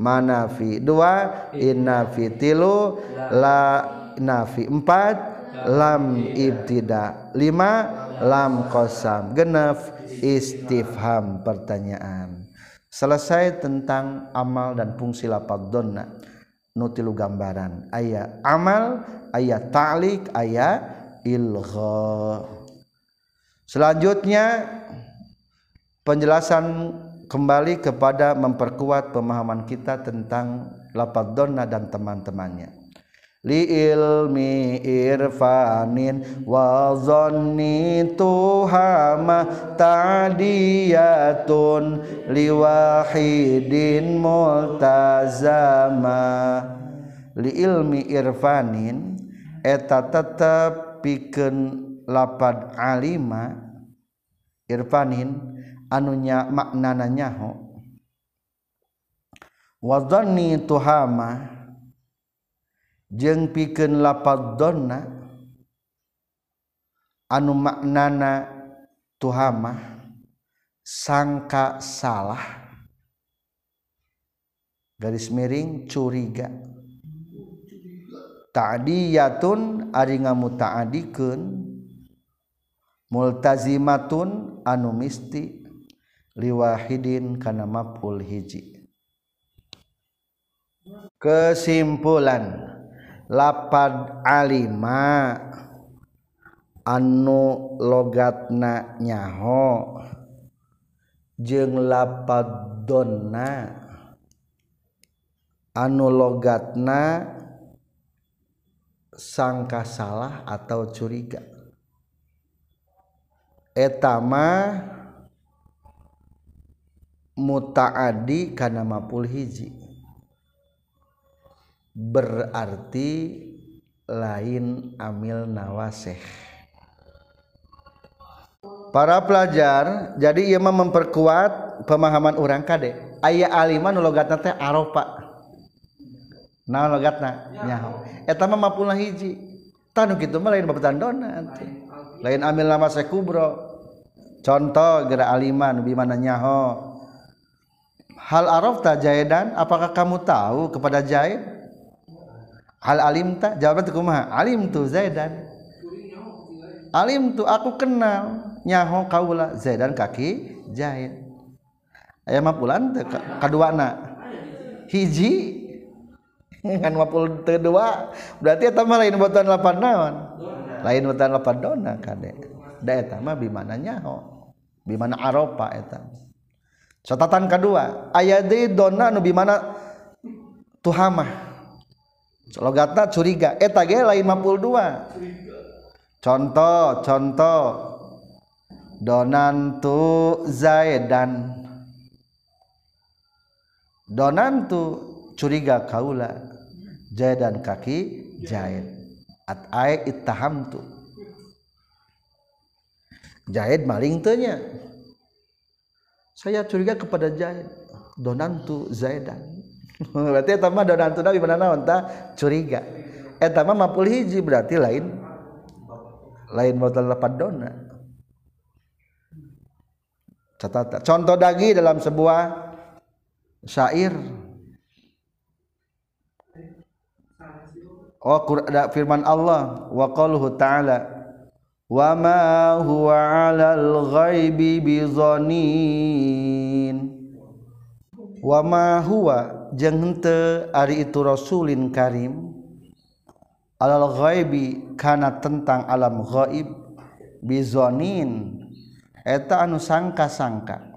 manafi dua innafi tilu la nafi empat lam ibtida lima lam kosam genep istifham pertanyaan selesai tentang amal dan fungsi lapad donna nutilu gambaran. Ayat amal ayat ta'lik ayat ilgha. Selanjutnya penjelasan kembali kepada memperkuat pemahaman kita tentang lapad donna dan teman-temannya li ilmi irfanin wa zanni tuhama ta'diyatun liwahidin multazama. Li ilmi irfanin eta tetep pikeun lapad alima irfanin anunya maknana nyaho. Wadhanni tuhama jeng pikeun lapad donna anu maknana tuhamah sangka salah garis miring curiga. Ta'diyatun ari ngamutaadikeun multazimatun anu misti liwahidin kana maf'ul hiji. Kesimpulan. lapad alima. Anu logatna nyaho. Jeung lapad donna. Anu logatna sangka salah atau curiga. Etama mutaadi kana mapul hiji berarti lain amil nawaseh para pelajar jadi ia memperkuat pemahaman orang kade. Ayah aliman logatna teh aropa. Nah logatna nyaho. Eta mah mapul hiji. Tanu kitu mah lain dona lain amil nama kubro. Contoh gerak aliman bimana nyaho. Hal arafta jaidan apakah kamu tahu kepada jaid hal alim tak? Jawaban tu kumaha? Alim tu zaidan. Alim tu aku kenal. Nyaho kaula zaidan kaki jahit. Ayam mapulan teu kaduana hiji. Kan mapul teu dua berarti eta mah lain botan lapan naon? Lain botan lapan dona kade da eta mah bimana nyaho? Bimana aropa eta? Catatan kedua. Ayat di dona nu bimana tuhamah. Logatna curiga. Eta ge lain mapul dua. Contoh contoh. Donantu zaidan. Donantu curiga kaula. Zaidan kaki zaid. At ay ittahamtu zaid maling tanya. Saya curiga kepada Zaid. Donantu Zaidan berarti eta mah donantu nabi mana naon ta curiga. Eta mah mapul hiji berarti lain. Lain modal lapan dona. Catat contoh dagi dalam sebuah syair. Oh firman Allah wa qaluhu ta'ala wama huwa 'alal ghaibi bizanin wama huwa henteu ari itu rasulin karim alal ghaibi kana tentang alam ghaib bizanin eta anu sangka-sangka.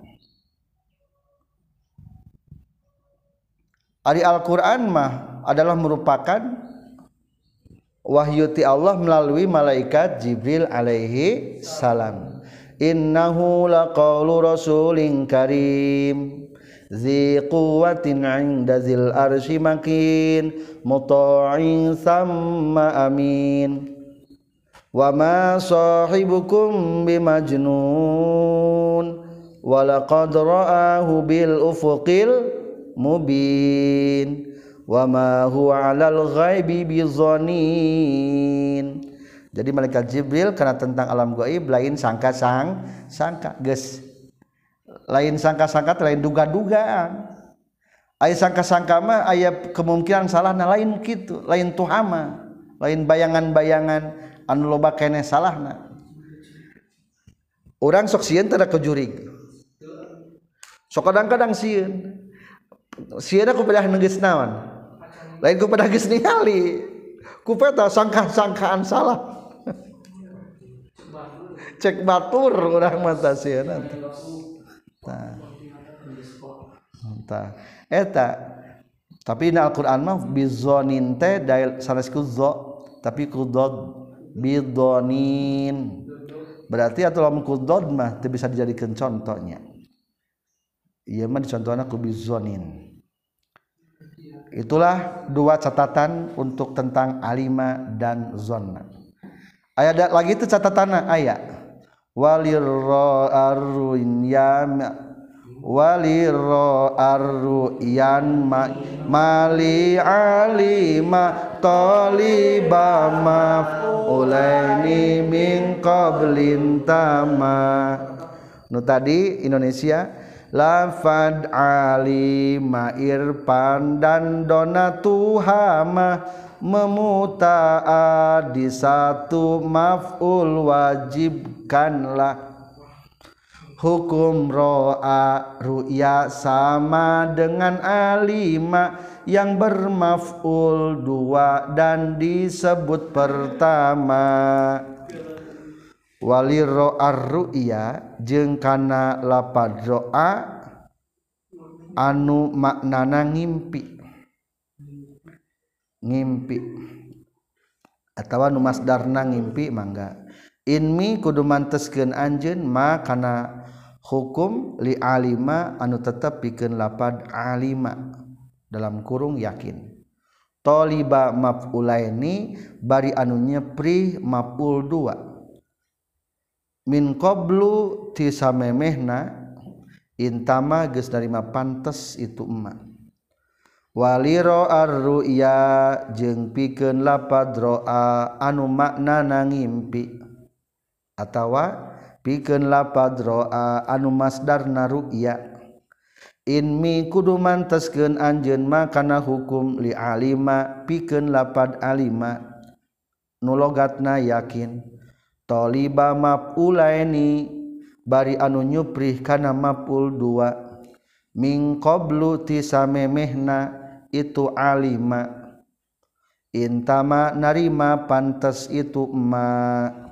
Ari Al-Qur'an mah adalah merupakan wahyuti Allah melalui malaikat Jibril alaihi salam. Innahu laqaulu rasulin karim zi quwwatin 'inda zil arsy makin muta'in samma amin. Wa ma sahibukum bimajnun. Wa laqad ra'ahu bil ufuqil mubin. Wa ma huwa 'alal ghaibi bizanin jadi malaikat Jibril karena tentang alam gaib lain sangka sang sangka guys lain sangka-sangka lain duga-dugaan. Aya sangka-sangka mah aya kemungkinan salahna lain gitu lain tuhama lain bayangan-bayangan anu loba kene salahna orang sok sieun teu kejurig sok kadang-kadang sieun. Sieun aku pedah negeus naon? Lain ku pedah geus ningali. Ku peta sangka-sangkaan salah. Cek batur orang mata sieun. nanti Nah. eta tapi na Alquran mah bizonin teh dail sanesku zo tapi kudod bidonin. Berarti atau lamun kudod mah teu bisa dijadikan contohnya. Ieu mah dicontohna ku bizonin. Itulah dua catatan untuk tentang alima dan zona ayat lagi itu catatannya ayat walir arruin waliro arruyan ma mali alima toliba ulaini min qablin tama. Nu tadi Indonesia lafad alima irpan dan dona tuhama memuta di satu maf'ul wajibkanlah hukum ro'a ru'ya sama dengan alima yang bermaf'ul dua dan disebut pertama. Wali ro'a ru'ya jeung kana lapad ro'a anu maknana ngimpi. Ngimpi. Atau nu masdarna ngimpi mangga inmi kudu manteskeun anjeun ma kana hukum li alima anu tetep pikeun lapad alima dalam kurung yakin. Toliba maf'ulaini bari anu nyepri maf'ul dua. Min qablu ti samemehna intama geus narima pantes itu emak. Waliro arruya jeung pikeun lapad roa anu makna ngimpi. atawa pikeun lapad roa anu masdarna ru'ya. Inmi kudu manteskeun anjeun ma kana hukum li alima pikeun lapad alima. Nu logatna yakin taliba maf'ulaini bari anu nyuprih kana maf'ul dua. Min qablu tisamemehna itu alima. Intama narima pantas itu emak.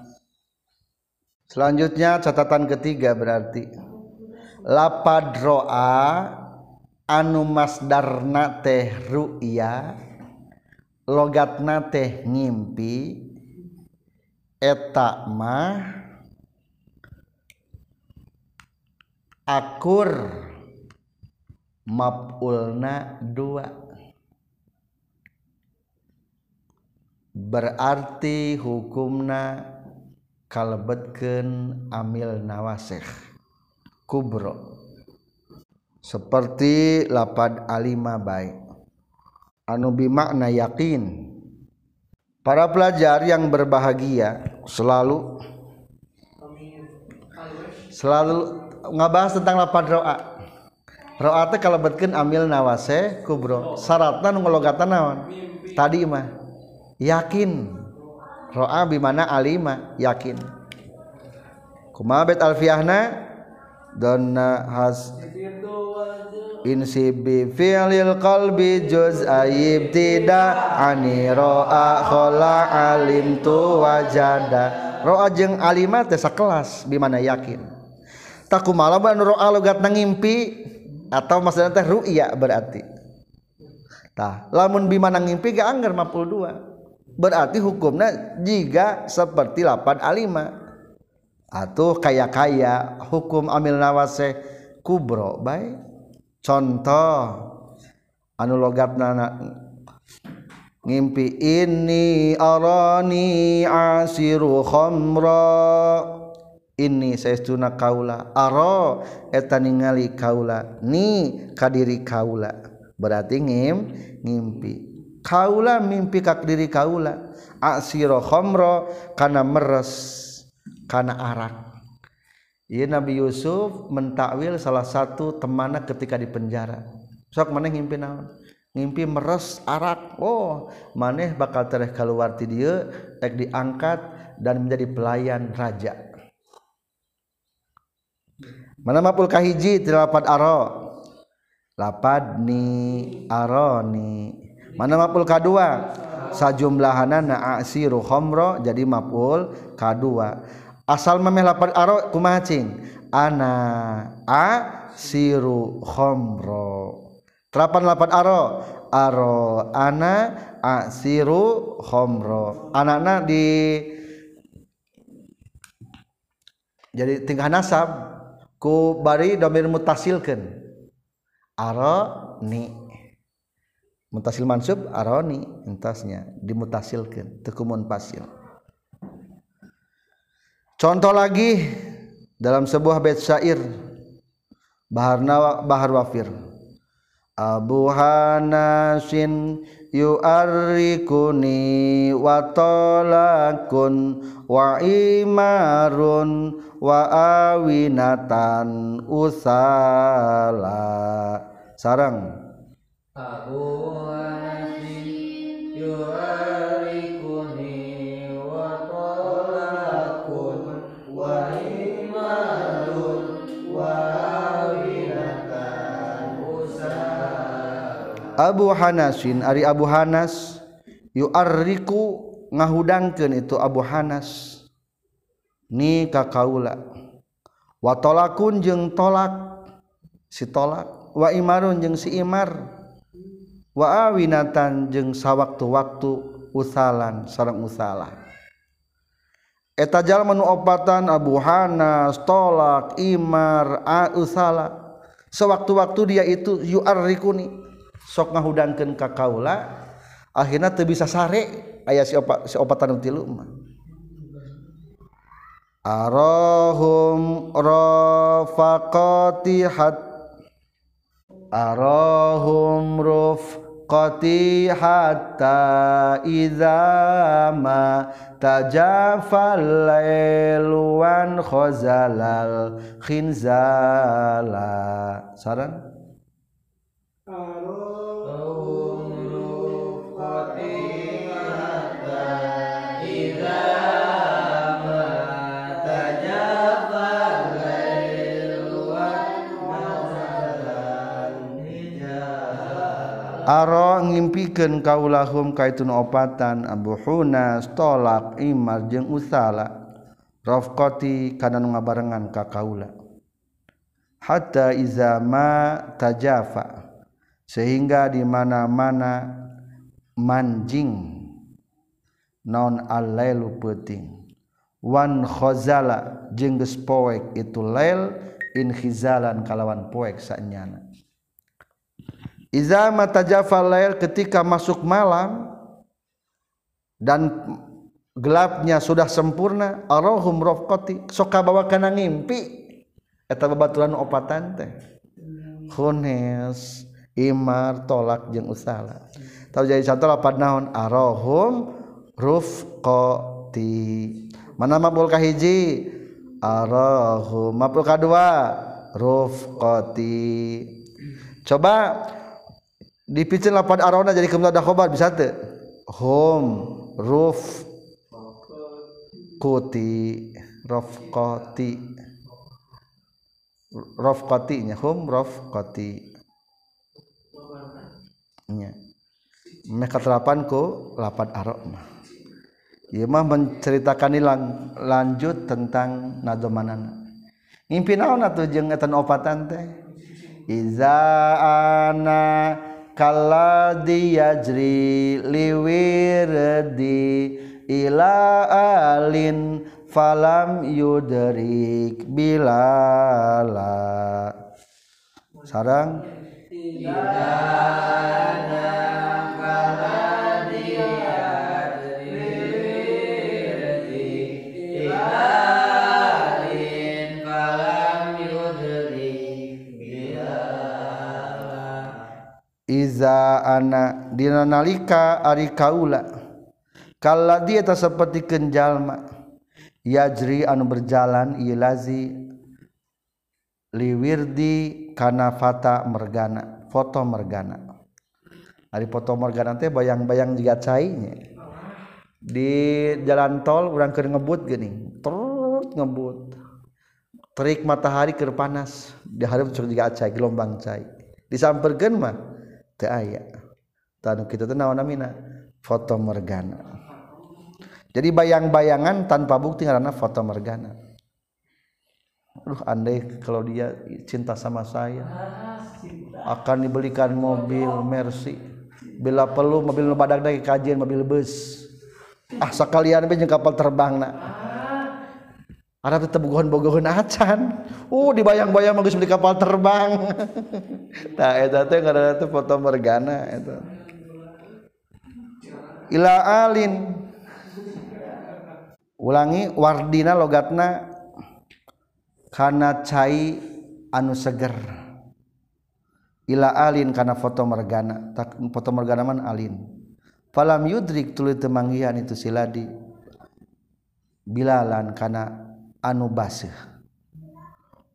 Selanjutnya catatan ketiga berarti. Lapad roa anu masdarna teh ru'ya logatna teh ngimpi eta mah akur mapulna dua. Berarti hukumna kalebetkeun amil nawasih. Kubro. Seperti lapad alima baik anu bimakna yakin. Para pelajar yang berbahagia selalu selalu ngabahas tentang lapad roa. Roa teh kalebetkeun amil nawasih kubro. Syaratna nu ngelogatan naon? Tadi mah. Yakin roa bimana alima yakin. Kumaha bet alfiahna donna has insi bi fi'lil qalbi juz ayib tidak ani roa khola alim tu wajada. Roa jeung alima teh sakelas bimana yakin. Tak kumaha ban roa logat ngimpi atau maksudnya teh ru'ya berarti. Tah lamun bimana ngimpi gak anggar 52 berarti hukumnya jika seperti lapan alima atau kaya-kaya hukum amil nawase kubro baik. Contoh anu logatna ngimpi ini arani asiru khamra ini saestuna kaula. Aro eta ningali kaula. Ni kadiri kaula. Berarti ngim ngimpi kaula mimpi kak diri kaula asirokhommro karena meres karena arak. Iya Nabi Yusuf mentakwil salah satu temannya ketika di penjara. Sok mana ngimpi naon? Ngimpi meres arak. Oh maneh bakal tereh keluar ti dia tek diangkat dan menjadi pelayan raja. Mana mapul kahiji tilapat aro. Lapad ni aroni mana mapul kadua? Sajumlahanana asiru khomro jadi mapul kadua. Asal memeh lapar aro kumacing ana a siru khomro. Terapan lapan aro? Aro ana a siru khomro. Anak di jadi tingkah nasab ku bari domir mutasilkan aro ni mutasil mansub aroni entasnya dimutasilkan tekumun pasil. Contoh lagi dalam sebuah bait syair Bahar Bahar Wafir. Abu Hanasin yu'arrikuni wa talakun wa imarun wa awinatan usala. Sarang أبو أنس يهلكني Abu Hanasin Ari Abu Hanas yuarriku ngahudangkeun itu Abu Hanas. Ni ka kaula. Wa tolakun jeung tolak si tolak. Wa imarun jeung si imar. waawinatan jeung sawwaktu-waktu usalan sarang usala etajal menu opatan Abu Hanas tolak Imar usala sewaktu-waktu dia itu yuarrikuni. Sok ngahudankeun ka kaula akhirnya teu bisa sare. Aya si, opa, si opatan tilu mah. Arahum rafaqati hat arahum ruf qati hatta idza ma tajafal lailu khozalal khinzala sarang saran ngimpikan kaulahum kaitun opatan Abu Hunas tolak imar jeung usala. Rafqati kana nu ngabarengan ka kaula. Hatta iza ma tajafa sehingga di mana-mana manjing. Non al-lailu wan khazala jeung geus poek itu lail in khizalan kalawan poek sanyana Iza matajafal lail ketika masuk malam dan gelapnya sudah sempurna arahum rafqati soka bawa kana ngimpi eta babatulan opatan teh. Khunes imar tolak jeung usala. Tahu jadi satu lapan naon? Arahum rufqati mana mabul kahiji arahum mabul kadua rufqati coba dipicin lapan arona jadi kemudian khobar bisa teu hum ruf kuti rafqati rafqati nya hum rafqati nya mereka terapan ku lapan arok mah Ieu mah menceritakan lang, lanjut tentang nadomanana. Ngimpi naon atuh jeung etan opatan teh? Iza ana kalladhi yajri liwirdi ila alin falam yudrik bilala. Sarang Idana dinalika ari kaula. Kala dia tak seperti kenjalma yajri anu berjalan ilazi liwirdi kana fata mergana foto mergana. Hari foto mergana teh bayang-bayang juga cairnya di jalan tol orang ke ngebut gini terus ngebut. Terik matahari ke panas di hari juga cai gelombang cai. Disamperkan mah teu aya. Tanu kita teh naon namina? Foto mergana jadi bayang-bayangan tanpa bukti karena foto mergana Aduh, andai kalau dia cinta sama saya akan dibelikan mobil Mercy. Bila perlu mobil badak dari kajian mobil bus. Ah sekalian be kapal terbang nak Arab tetap bukan bogohan acan. Uh dibayang-bayang bagus di kapal terbang. Nah itu teh nggak ada tuh foto mergana itu. Ila alin. Ulangi wardina logatna karena cai anu seger. Ila alin karena foto mergana. Tak foto mergana man alin. Falam yudrik tuluy temanggihan itu siladi bilalan karena anu basih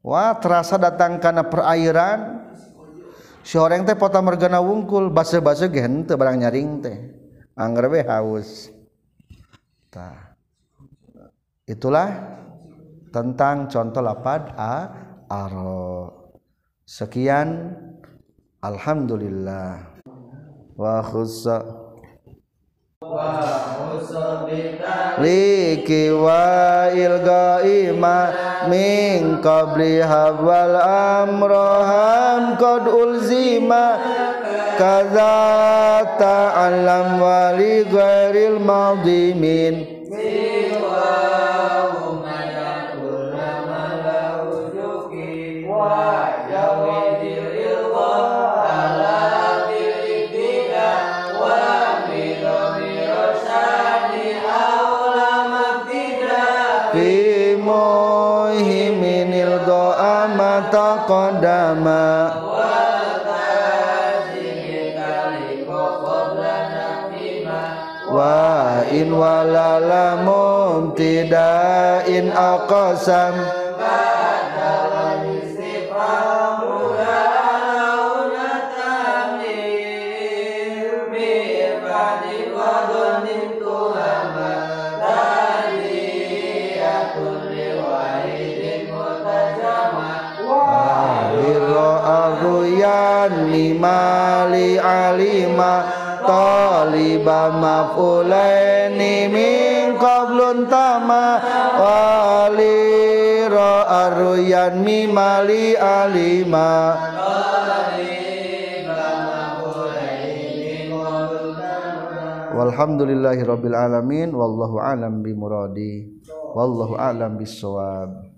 Wah terasa datang karena perairan. Sioreng teh pota mergana wungkul basah-basah gen teh barang nyaring teh. Anggar we haus. Tah itulah tentang contoh lapad a aro. Sekian. Alhamdulillah. Wa khussa liki wa ilgaima min qabli hawal amroham qad ulzima kaza ta'allam wali ghairil madimin mumtidain aqsam. Mali alima taliba mafulaini min qablun tama waliro aryan mimali alima. Walhamdulillahi rabbil alamin wallahu alam bi muradi wallahu alam bisawab